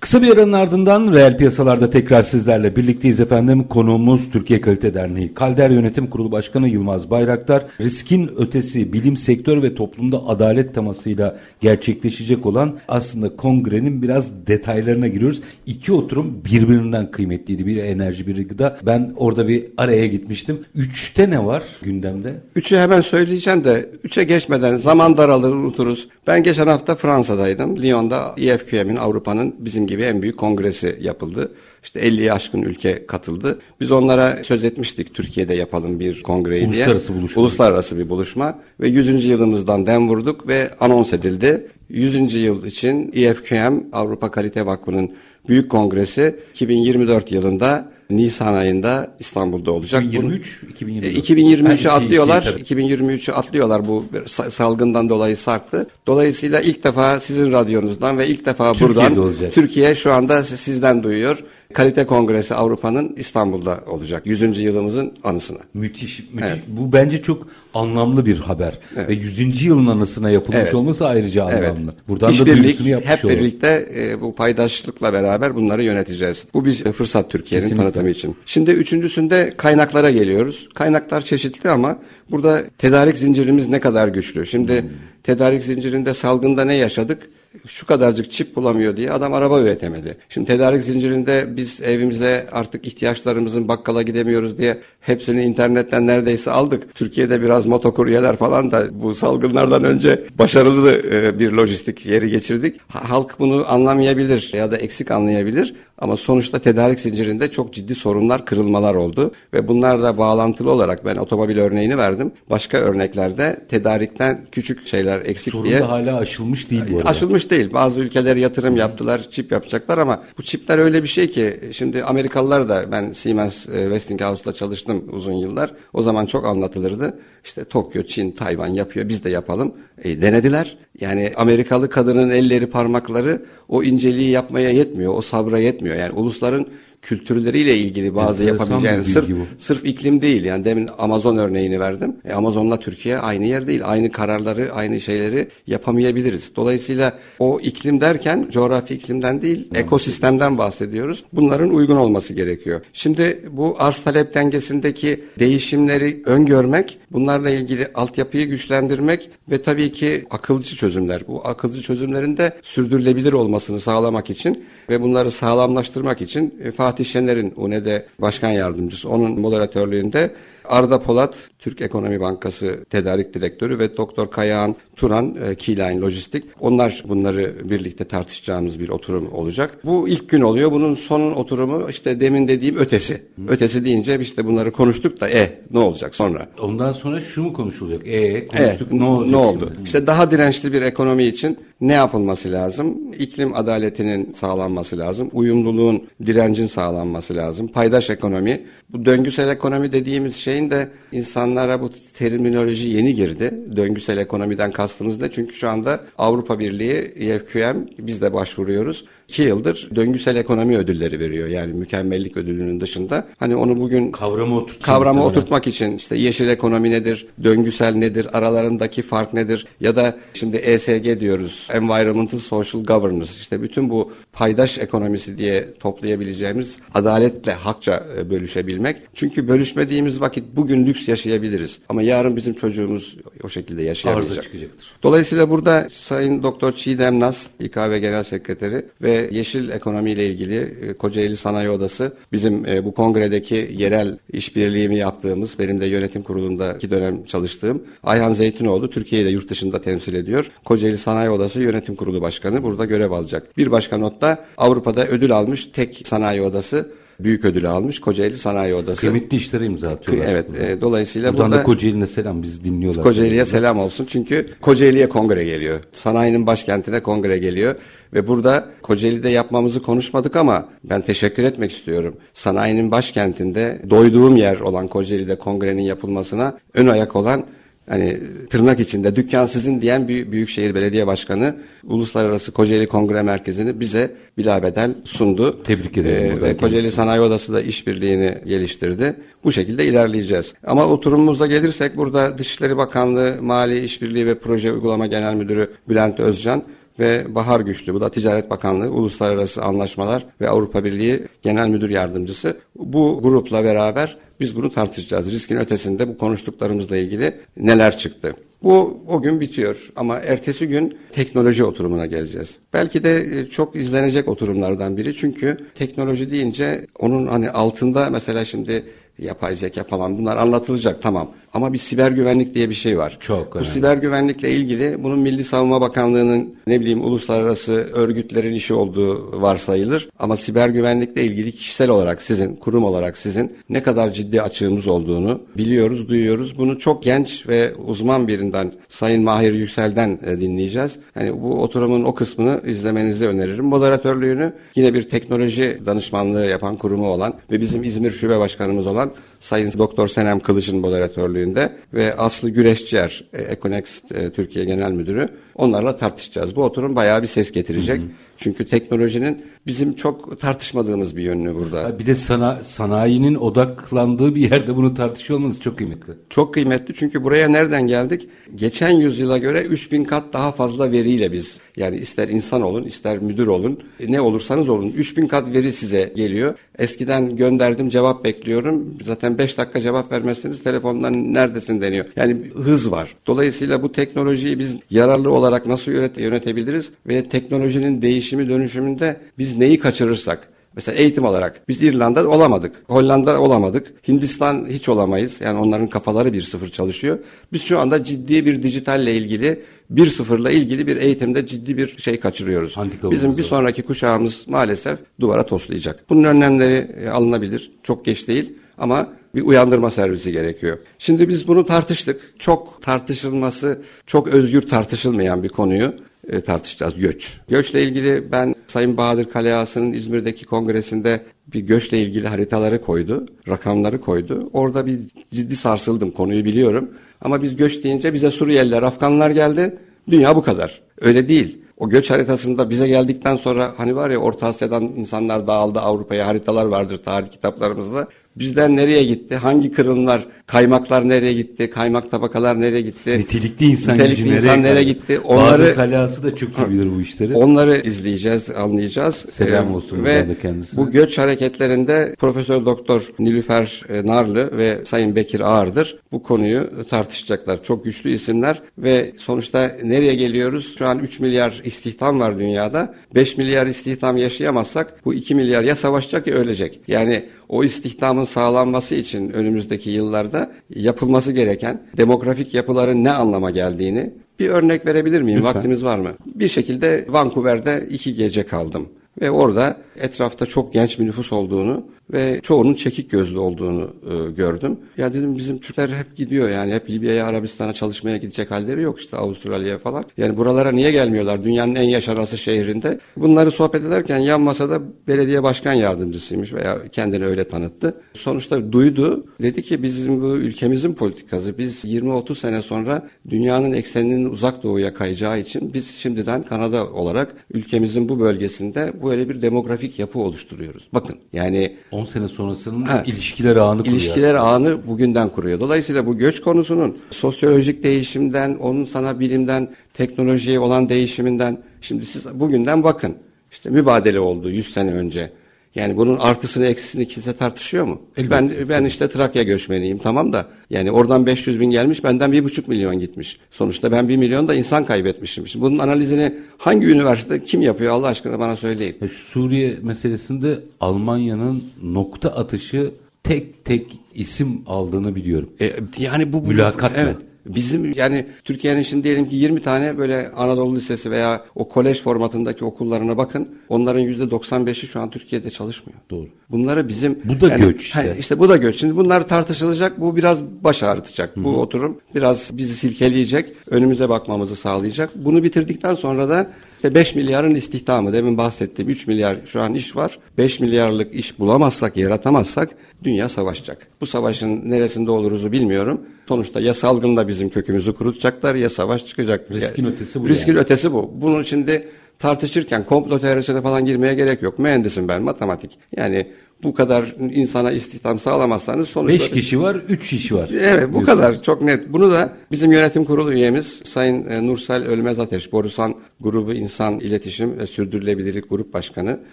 [SPEAKER 1] Kısa bir aranın ardından reel piyasalarda tekrar sizlerle birlikteyiz efendim. Konuğumuz Türkiye Kalite Derneği Kalder Yönetim Kurulu Başkanı Yılmaz Bayraktar. Riskin ötesi bilim, sektör ve toplumda adalet temasıyla gerçekleşecek olan aslında kongrenin biraz detaylarına giriyoruz. İki oturum birbirinden kıymetliydi. Bir enerji, bir gıda. Ben orada bir araya gitmiştim. Üçte ne var gündemde?
[SPEAKER 2] Üçü hemen söyleyeceğim de üçe geçmeden zaman daralır unuturuz. Ben geçen hafta Fransa'daydım. Lyon'da IFQM'in Avrupa'nın bizim gibi en büyük kongresi yapıldı. İşte 50'ye aşkın ülke katıldı. Biz onlara söz etmiştik Türkiye'de yapalım bir kongreyi
[SPEAKER 1] Uluslararası
[SPEAKER 2] diye.
[SPEAKER 1] buluşma.
[SPEAKER 2] Uluslararası bir buluşma. Ve 100. yılımızdan dem vurduk ve anons edildi. 100. yıl için IFQM Avrupa Kalite Vakfı'nın büyük kongresi 2024 yılında Nisan ayında İstanbul'da olacak.
[SPEAKER 1] 2023, 2024.
[SPEAKER 2] 2023'ü atlıyorlar. 2023'ü atlıyorlar bu salgından dolayı sarktı. Dolayısıyla ilk defa sizin radyonuzdan ve ilk defa Türkiye'de buradan olacak. Türkiye şu anda sizden duyuyor. Kalite Kongresi Avrupa'nın İstanbul'da olacak. 100. yılımızın anısına.
[SPEAKER 1] Müthiş. müthiş. Evet. Bu bence çok anlamlı bir haber. Evet. Ve 100. yılın anısına yapılmış evet. olması ayrıca anlamlı. Evet.
[SPEAKER 2] Buradan İş da birlik, yapmış hep birlikte e, bu paydaşlıkla beraber bunları yöneteceğiz. Bu bir fırsat Türkiye'nin tanıtımı için. Şimdi üçüncüsünde kaynaklara geliyoruz. Kaynaklar çeşitli ama burada tedarik zincirimiz ne kadar güçlü. Şimdi hmm. tedarik zincirinde salgında ne yaşadık? Şu kadarcık çip bulamıyor diye adam araba üretemedi. Şimdi tedarik zincirinde biz evimize artık ihtiyaçlarımızın bakkala gidemiyoruz diye hepsini internetten neredeyse aldık. Türkiye'de biraz motokuryeler falan da bu salgınlardan önce başarılı e, bir lojistik yeri geçirdik. Halk bunu anlamayabilir ya da eksik anlayabilir ama sonuçta tedarik zincirinde çok ciddi sorunlar, kırılmalar oldu ve bunlarla bağlantılı olarak ben otomobil örneğini verdim. Başka örneklerde tedarikten küçük şeyler eksik
[SPEAKER 1] Sorun
[SPEAKER 2] diye.
[SPEAKER 1] Sorun da hala aşılmış değil bu arada.
[SPEAKER 2] Aşılmış değil. Bazı ülkeler yatırım yaptılar, çip yapacaklar ama bu çipler öyle bir şey ki şimdi Amerikalılar da ben Siemens e, Westinghouse'da çalıştım uzun yıllar. O zaman çok anlatılırdı. İşte Tokyo, Çin, Tayvan yapıyor biz de yapalım. E, denediler. Yani Amerikalı kadının elleri parmakları o inceliği yapmaya yetmiyor. O sabra yetmiyor. Yani ulusların kültürleriyle ilgili bazı yapabileceği yani sırf, sırf iklim değil. Yani demin Amazon örneğini verdim. E, Amazon'la Türkiye aynı yer değil. Aynı kararları, aynı şeyleri yapamayabiliriz. Dolayısıyla o iklim derken coğrafi iklimden değil, ekosistemden bahsediyoruz. Bunların uygun olması gerekiyor. Şimdi bu arz talep dengesindeki değişimleri öngörmek, bunlarla ilgili altyapıyı güçlendirmek ve tabii ki akılcı çözümler. Bu akılcı çözümlerin de sürdürülebilir olmasını sağlamak için ve bunları sağlamlaştırmak için e, Fatih Şener'in UNED'e başkan yardımcısı onun moderatörlüğünde Arda Polat, Türk Ekonomi Bankası Tedarik Direktörü ve Doktor Kayağan Turan, e, Keyline Lojistik. Onlar bunları birlikte tartışacağımız bir oturum olacak. Bu ilk gün oluyor. Bunun son oturumu işte demin dediğim ötesi. Ötesi deyince işte bunları konuştuk da e ne olacak sonra?
[SPEAKER 1] Ondan sonra şu mu konuşulacak? E konuştuk e, ne olacak
[SPEAKER 2] Ne oldu? Şimdi? İşte daha dirençli bir ekonomi için ne yapılması lazım? İklim adaletinin sağlanması lazım. Uyumluluğun, direncin sağlanması lazım. Paydaş ekonomi. Bu döngüsel ekonomi dediğimiz şeyin de insanlara bu terminoloji yeni girdi. Döngüsel ekonomiden kastımız ne? Çünkü şu anda Avrupa Birliği, EFQM biz de başvuruyoruz. İki yıldır döngüsel ekonomi ödülleri veriyor. Yani mükemmellik ödülünün dışında. Hani onu bugün
[SPEAKER 1] kavramı, oturtmak,
[SPEAKER 2] kavramı oturtmak için işte yeşil ekonomi nedir, döngüsel nedir, aralarındaki fark nedir ya da şimdi ESG diyoruz. Environmental Social Governance. İşte bütün bu paydaş ekonomisi diye toplayabileceğimiz adaletle hakça e, bölüşebilmek. Çünkü bölüşmediğimiz vakit bugün lüks yaşayabiliriz. Ama yarın bizim çocuğumuz o şekilde yaşayamayacak.
[SPEAKER 1] Arıza çıkacaktır.
[SPEAKER 2] Dolayısıyla burada Sayın Doktor Çiğdem Naz, İKV Genel Sekreteri ve yeşil ekonomi ile ilgili e, Kocaeli Sanayi Odası bizim e, bu kongredeki yerel işbirliğimi yaptığımız, benim de yönetim kurulunda iki dönem çalıştığım Ayhan Zeytinoğlu Türkiye'yi de yurt dışında temsil ediyor. Kocaeli Sanayi Odası Yönetim Kurulu Başkanı burada görev alacak. Bir başka notta Avrupa'da ödül almış tek sanayi odası büyük ödülü almış Kocaeli Sanayi Odası.
[SPEAKER 1] Kıymetli işlere imza atıyorlar.
[SPEAKER 2] Evet. E, dolayısıyla
[SPEAKER 1] Buradan burada da Kocaeli'ne selam biz dinliyorlar.
[SPEAKER 2] Kocaeli'ye selam olsun çünkü Kocaeli'ye kongre geliyor. Sanayinin başkentine kongre geliyor. Ve burada Kocaeli'de yapmamızı konuşmadık ama ben teşekkür etmek istiyorum. Sanayinin başkentinde doyduğum yer olan Kocaeli'de kongrenin yapılmasına ön ayak olan hani tırnak içinde dükkan sizin diyen bir Büyükşehir Belediye Başkanı Uluslararası Kocaeli Kongre Merkezi'ni bize bilabedel sundu.
[SPEAKER 1] Tebrik ederim.
[SPEAKER 2] Ee, ve Kocaeli Sanayi Odası da işbirliğini geliştirdi. Bu şekilde ilerleyeceğiz. Ama oturumumuza gelirsek burada Dışişleri Bakanlığı Mali İşbirliği ve Proje Uygulama Genel Müdürü Bülent Özcan ve Bahar Güçlü. Bu da Ticaret Bakanlığı, Uluslararası Anlaşmalar ve Avrupa Birliği Genel Müdür Yardımcısı. Bu grupla beraber biz bunu tartışacağız. Riskin ötesinde bu konuştuklarımızla ilgili neler çıktı? Bu o gün bitiyor ama ertesi gün teknoloji oturumuna geleceğiz. Belki de e, çok izlenecek oturumlardan biri çünkü teknoloji deyince onun hani altında mesela şimdi yapay zeka falan bunlar anlatılacak tamam. Ama bir siber güvenlik diye bir şey var.
[SPEAKER 1] Çok önemli.
[SPEAKER 2] Bu siber güvenlikle ilgili bunun Milli Savunma Bakanlığı'nın ne bileyim uluslararası örgütlerin işi olduğu varsayılır. Ama siber güvenlikle ilgili kişisel olarak sizin, kurum olarak sizin ne kadar ciddi açığımız olduğunu biliyoruz, duyuyoruz. Bunu çok genç ve uzman birinden Sayın Mahir Yüksel'den e, dinleyeceğiz. Hani bu oturumun o kısmını izlemenizi öneririm. Moderatörlüğünü yine bir teknoloji danışmanlığı yapan kurumu olan ve bizim İzmir Şube Başkanımız olan Sayın Doktor Senem Kılıç'ın moderatörlüğünde ve Aslı Güreşçiyer, e, Econext e, Türkiye Genel Müdürü onlarla tartışacağız. Bu oturum bayağı bir ses getirecek. Hı hı. Çünkü teknolojinin bizim çok tartışmadığımız bir yönünü burada.
[SPEAKER 1] Bir de sana, sanayinin odaklandığı bir yerde bunu tartışıyor olmanız çok kıymetli.
[SPEAKER 2] Çok kıymetli çünkü buraya nereden geldik? Geçen yüzyıla göre 3000 kat daha fazla veriyle biz yani ister insan olun ister müdür olun ne olursanız olun 3000 kat veri size geliyor. Eskiden gönderdim cevap bekliyorum. Zaten 5 dakika cevap vermezseniz telefondan neredesin deniyor. Yani hız var. Dolayısıyla bu teknolojiyi biz yararlı olarak nasıl yönetebiliriz ve teknolojinin değişimi dönüşümünde biz neyi kaçırırsak Mesela eğitim olarak biz İrlanda olamadık. Hollanda olamadık. Hindistan hiç olamayız. Yani onların kafaları bir sıfır çalışıyor. Biz şu anda ciddi bir dijitalle ilgili bir sıfırla ilgili bir eğitimde ciddi bir şey kaçırıyoruz. Handikapımız Bizim bir sonraki kuşağımız maalesef duvara toslayacak. Bunun önlemleri e, alınabilir. Çok geç değil ama bir uyandırma servisi gerekiyor. Şimdi biz bunu tartıştık. Çok tartışılması, çok özgür tartışılmayan bir konuyu e, tartışacağız göç. Göçle ilgili ben Sayın Bahadır Kaleası'nın İzmir'deki kongresinde bir göçle ilgili haritaları koydu, rakamları koydu. Orada bir ciddi sarsıldım konuyu biliyorum. Ama biz göç deyince bize Suriyeliler, Afganlar geldi. Dünya bu kadar. Öyle değil. O göç haritasında bize geldikten sonra hani var ya Orta Asya'dan insanlar dağıldı Avrupa'ya haritalar vardır tarih kitaplarımızda. Bizler nereye gitti? Hangi kırımlar, kaymaklar nereye gitti? Kaymak tabakalar nereye gitti?
[SPEAKER 1] Nitelikli insan
[SPEAKER 2] Nitelikli
[SPEAKER 1] gücü
[SPEAKER 2] insan nereye, nereye gitti? Onları
[SPEAKER 1] Bahadır Kalası da çok iyi bilir bu işleri.
[SPEAKER 2] Onları izleyeceğiz, anlayacağız.
[SPEAKER 1] Selam ee, olsun
[SPEAKER 2] ve de kendisine. Bu göç hareketlerinde Profesör Doktor Nilüfer e, Narlı ve Sayın Bekir Ağır'dır. Bu konuyu tartışacaklar. Çok güçlü isimler ve sonuçta nereye geliyoruz? Şu an 3 milyar istihdam var dünyada. 5 milyar istihdam yaşayamazsak bu 2 milyar ya savaşacak ya ölecek. Yani o istihdamın sağlanması için önümüzdeki yıllarda yapılması gereken demografik yapıların ne anlama geldiğini bir örnek verebilir miyim?
[SPEAKER 1] Lütfen.
[SPEAKER 2] Vaktimiz var mı? Bir şekilde Vancouver'de iki gece kaldım. Ve orada etrafta çok genç bir nüfus olduğunu ve çoğunun çekik gözlü olduğunu e, gördüm. Ya dedim bizim Türkler hep gidiyor yani hep Libya'ya, Arabistan'a çalışmaya gidecek halleri yok işte Avustralya'ya falan. Yani buralara niye gelmiyorlar dünyanın en yaşanası şehrinde? Bunları sohbet ederken yan masada belediye başkan yardımcısıymış veya kendini öyle tanıttı. Sonuçta duydu. Dedi ki bizim bu ülkemizin politikası biz 20-30 sene sonra dünyanın ekseninin uzak doğuya kayacağı için biz şimdiden Kanada olarak ülkemizin bu bölgesinde böyle bir demografik yapı oluşturuyoruz. Bakın yani
[SPEAKER 1] 10 sene sonrasının
[SPEAKER 2] Ha.
[SPEAKER 1] ilişkiler ağını kuruyor.
[SPEAKER 2] İlişkiler ağını bugünden kuruyor. Dolayısıyla bu göç konusunun sosyolojik değişimden, onun sana bilimden, teknolojiye olan değişiminden, şimdi siz bugünden bakın. İşte mübadele oldu 100 sene önce. Yani bunun artısını eksisini kimse tartışıyor mu?
[SPEAKER 1] Elbette.
[SPEAKER 2] Ben ben işte Trakya göçmeniyim tamam da yani oradan 500 bin gelmiş benden bir buçuk milyon gitmiş. Sonuçta ben bir milyon da insan kaybetmişim. Şimdi bunun analizini hangi üniversite kim yapıyor Allah aşkına bana söyleyin.
[SPEAKER 1] Ya şu Suriye meselesinde Almanya'nın nokta atışı tek tek isim aldığını biliyorum.
[SPEAKER 2] E, yani bu,
[SPEAKER 1] Mülakatla.
[SPEAKER 2] Evet. Bizim yani Türkiye'nin şimdi diyelim ki 20 tane böyle Anadolu Lisesi veya o kolej formatındaki okullarına bakın. Onların %95'i şu an Türkiye'de çalışmıyor.
[SPEAKER 1] Doğru.
[SPEAKER 2] Bunları bizim
[SPEAKER 1] Bu da göç işte.
[SPEAKER 2] Hani işte bu da göç. Şimdi bunlar tartışılacak. Bu biraz baş ağrıtacak. Bu oturum biraz bizi silkeleyecek. Önümüze bakmamızı sağlayacak. Bunu bitirdikten sonra da işte 5 milyarın istihdamı demin bahsettiğim 3 milyar şu an iş var. 5 milyarlık iş bulamazsak, yaratamazsak dünya savaşacak. Bu savaşın neresinde oluruzu bilmiyorum. Sonuçta ya salgında bizim kökümüzü kurutacaklar ya savaş çıkacak.
[SPEAKER 1] Riskin ötesi bu
[SPEAKER 2] Riskin
[SPEAKER 1] yani.
[SPEAKER 2] ötesi bu. Bunu şimdi tartışırken komplo teorisine falan girmeye gerek yok. Mühendisim ben matematik. Yani bu kadar insana istihdam sağlamazsanız sonuçta...
[SPEAKER 1] 5 kişi var, 3 iş var.
[SPEAKER 2] Evet bu kadar çok net. Bunu da bizim yönetim kurulu üyemiz Sayın e, Nursel Ölmez Ateş, Borusan Grubu İnsan İletişim ve Sürdürülebilirlik Grup Başkanı.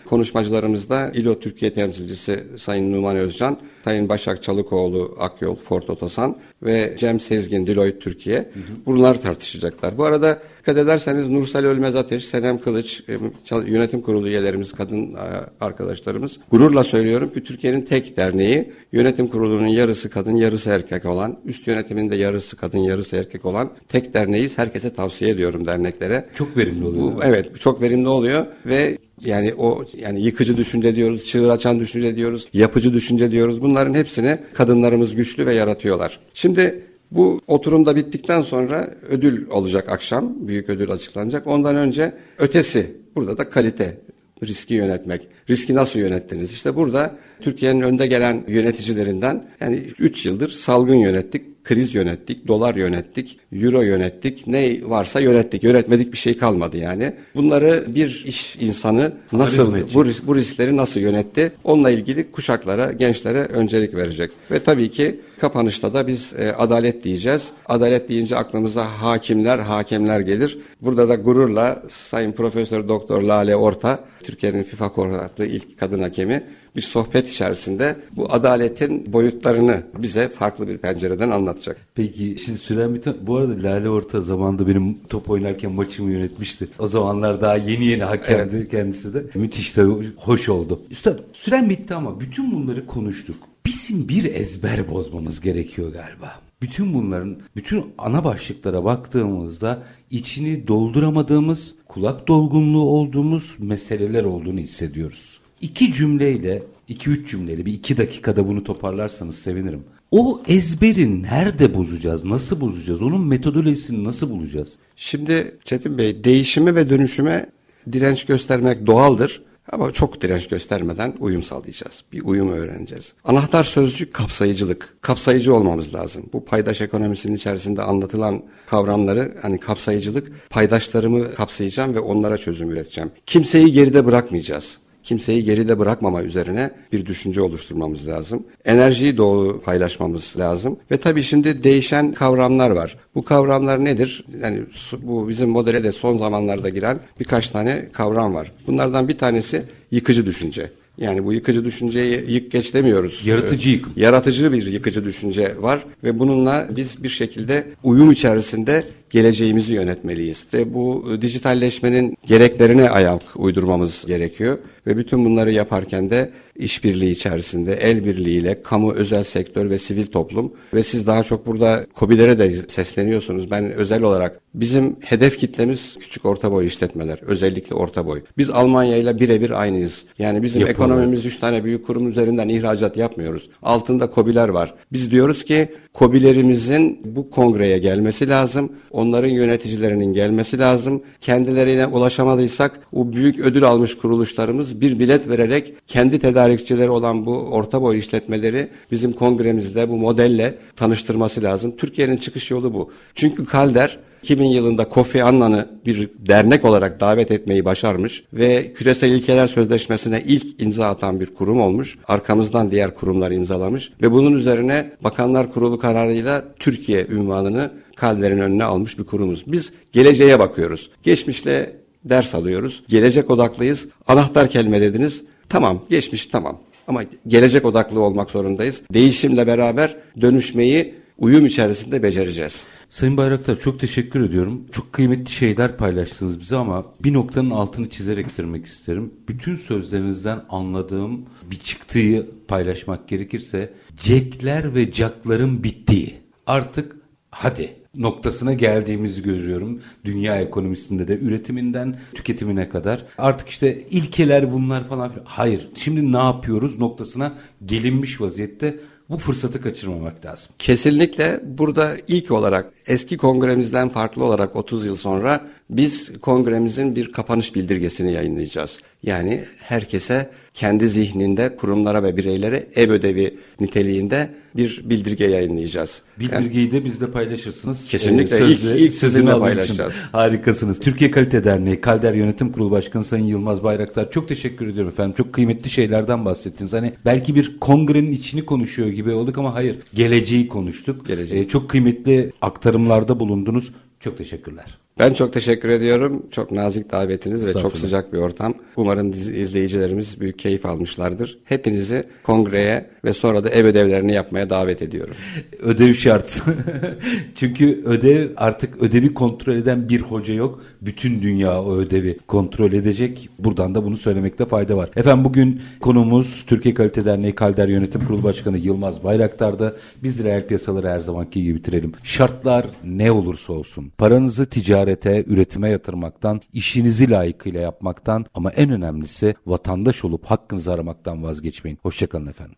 [SPEAKER 2] Konuşmacılarımızda İLO Türkiye temsilcisi Sayın Numan Özcan, Sayın Başak Çalıkoğlu Akyol Ford Otosan ve Cem Sezgin Deloitte Türkiye. Bunlar tartışacaklar. Bu arada dikkat ederseniz Nursel Ölmez Ateş, Senem Kılıç, e, yönetim kurulu üyelerimiz, kadın e, arkadaşlarımız gururla söylüyorum ki Türkiye'nin tek derneği yönetim kurulunun yarısı kadın, yarısı erkek olan, üst yönetiminde yarısı kadın, yarısı erkek olan tek derneğiz. Herkese tavsiye ediyorum derneklere.
[SPEAKER 1] Çok verimli oluyor.
[SPEAKER 2] Bu, evet çok verimli oluyor ve yani o yani yıkıcı düşünce diyoruz, çığır açan düşünce diyoruz, yapıcı düşünce diyoruz. Bunların hepsini kadınlarımız güçlü ve yaratıyorlar. Şimdi bu oturumda bittikten sonra ödül olacak akşam. Büyük ödül açıklanacak. Ondan önce ötesi. Burada da kalite riski yönetmek. Riski nasıl yönettiniz? İşte burada Türkiye'nin önde gelen yöneticilerinden yani 3 yıldır salgın yönettik, kriz yönettik, dolar yönettik, euro yönettik. Ne varsa yönettik. Yönetmedik bir şey kalmadı yani. Bunları bir iş insanı nasıl bu, ris- bu riskleri nasıl yönetti? Onunla ilgili kuşaklara, gençlere öncelik verecek. Ve tabii ki kapanışta da biz e, adalet diyeceğiz. Adalet deyince aklımıza hakimler, hakemler gelir. Burada da gururla Sayın Profesör Doktor Lale Orta, Türkiye'nin FIFA koordinatlı ilk kadın hakemi bir sohbet içerisinde bu adaletin boyutlarını bize farklı bir pencereden anlatacak.
[SPEAKER 1] Peki şimdi süren bir bu arada Lale Orta zamanında benim top oynarken maçımı yönetmişti. O zamanlar daha yeni yeni hakemdi kendisi de. Müthiş de hoş oldu. Üstad süren bitti ama bütün bunları konuştuk. Bizim bir ezber bozmamız gerekiyor galiba. Bütün bunların, bütün ana başlıklara baktığımızda içini dolduramadığımız, kulak dolgunluğu olduğumuz meseleler olduğunu hissediyoruz. İki cümleyle, iki üç cümleyle bir iki dakikada bunu toparlarsanız sevinirim. O ezberi nerede bozacağız, nasıl bozacağız, onun metodolojisini nasıl bulacağız?
[SPEAKER 2] Şimdi Çetin Bey değişime ve dönüşüme direnç göstermek doğaldır. Ama çok direnç göstermeden uyum sağlayacağız. Bir uyum öğreneceğiz. Anahtar sözcük kapsayıcılık. Kapsayıcı olmamız lazım. Bu paydaş ekonomisinin içerisinde anlatılan kavramları hani kapsayıcılık paydaşlarımı kapsayacağım ve onlara çözüm üreteceğim. Kimseyi geride bırakmayacağız kimseyi geride bırakmama üzerine bir düşünce oluşturmamız lazım. Enerjiyi doğru paylaşmamız lazım. Ve tabii şimdi değişen kavramlar var. Bu kavramlar nedir? Yani bu bizim modele de son zamanlarda giren birkaç tane kavram var. Bunlardan bir tanesi yıkıcı düşünce. Yani bu yıkıcı düşünceyi yık geç demiyoruz.
[SPEAKER 1] Yaratıcı yıkım.
[SPEAKER 2] Yaratıcı bir yıkıcı düşünce var ve bununla biz bir şekilde uyum içerisinde geleceğimizi yönetmeliyiz. İşte bu dijitalleşmenin gereklerine ayak uydurmamız gerekiyor ve bütün bunları yaparken de işbirliği içerisinde el birliğiyle kamu, özel sektör ve sivil toplum ve siz daha çok burada COBİ'lere de sesleniyorsunuz. Ben özel olarak bizim hedef kitlemiz küçük orta boy işletmeler. Özellikle orta boy. Biz Almanya ile birebir aynıyız. Yani bizim Yapalım. ekonomimiz üç tane büyük kurum üzerinden ihracat yapmıyoruz. Altında COBİ'ler var. Biz diyoruz ki COBİ'lerimizin bu kongreye gelmesi lazım. Onların yöneticilerinin gelmesi lazım. Kendilerine ulaşamadıysak o büyük ödül almış kuruluşlarımız bir bilet vererek kendi tedarikçileri olan bu orta boy işletmeleri bizim kongremizde bu modelle tanıştırması lazım. Türkiye'nin çıkış yolu bu. Çünkü Kalder 2000 yılında Kofi Annan'ı bir dernek olarak davet etmeyi başarmış ve Küresel İlkeler Sözleşmesi'ne ilk imza atan bir kurum olmuş. Arkamızdan diğer kurumlar imzalamış ve bunun üzerine Bakanlar Kurulu kararıyla Türkiye ünvanını Kalder'in önüne almış bir kurumuz. Biz geleceğe bakıyoruz. Geçmişle ders alıyoruz. Gelecek odaklıyız. Anahtar kelime dediniz. Tamam, geçmiş tamam. Ama gelecek odaklı olmak zorundayız. Değişimle beraber dönüşmeyi uyum içerisinde becereceğiz.
[SPEAKER 1] Sayın Bayraktar çok teşekkür ediyorum. Çok kıymetli şeyler paylaştınız bize ama bir noktanın altını çizerek bitirmek isterim. Bütün sözlerinizden anladığım bir çıktığı paylaşmak gerekirse cekler ve cakların bittiği. Artık hadi noktasına geldiğimizi görüyorum. Dünya ekonomisinde de üretiminden tüketimine kadar. Artık işte ilkeler bunlar falan filan. Hayır. Şimdi ne yapıyoruz noktasına gelinmiş vaziyette bu fırsatı kaçırmamak lazım.
[SPEAKER 2] Kesinlikle burada ilk olarak eski kongremizden farklı olarak 30 yıl sonra biz kongremizin bir kapanış bildirgesini yayınlayacağız. Yani herkese kendi zihninde kurumlara ve bireylere ev ödevi niteliğinde bir bildirge yayınlayacağız.
[SPEAKER 1] Bildirgeyi yani, de bizde paylaşırsınız.
[SPEAKER 2] Kesinlikle ee, sözle, ilk, ilk sizinle paylaşacağız.
[SPEAKER 1] Harikasınız. Türkiye Kalite Derneği Kalder Yönetim Kurulu Başkanı Sayın Yılmaz Bayraktar çok teşekkür ediyorum efendim. Çok kıymetli şeylerden bahsettiniz. Hani belki bir kongrenin içini konuşuyor gibi olduk ama hayır geleceği konuştuk. Geleceği. Ee, çok kıymetli aktarımlarda bulundunuz. Çok teşekkürler.
[SPEAKER 2] Ben çok teşekkür ediyorum. Çok nazik davetiniz ve çok sıcak bir ortam. Umarım izleyicilerimiz büyük keyif almışlardır. Hepinizi kongreye ve sonra da ev ödevlerini yapmaya davet ediyorum.
[SPEAKER 1] Ödev şart. Çünkü ödev artık ödevi kontrol eden bir hoca yok. Bütün dünya o ödevi kontrol edecek. Buradan da bunu söylemekte fayda var. Efendim bugün konumuz Türkiye Kalite Derneği Kalder Yönetim Kurulu Başkanı Yılmaz Bayraktar'da. Biz reel piyasaları her zamanki gibi bitirelim. Şartlar ne olursa olsun. Paranızı ticaret ticarete, üretime yatırmaktan, işinizi layıkıyla yapmaktan ama en önemlisi vatandaş olup hakkınızı aramaktan vazgeçmeyin. Hoşçakalın efendim.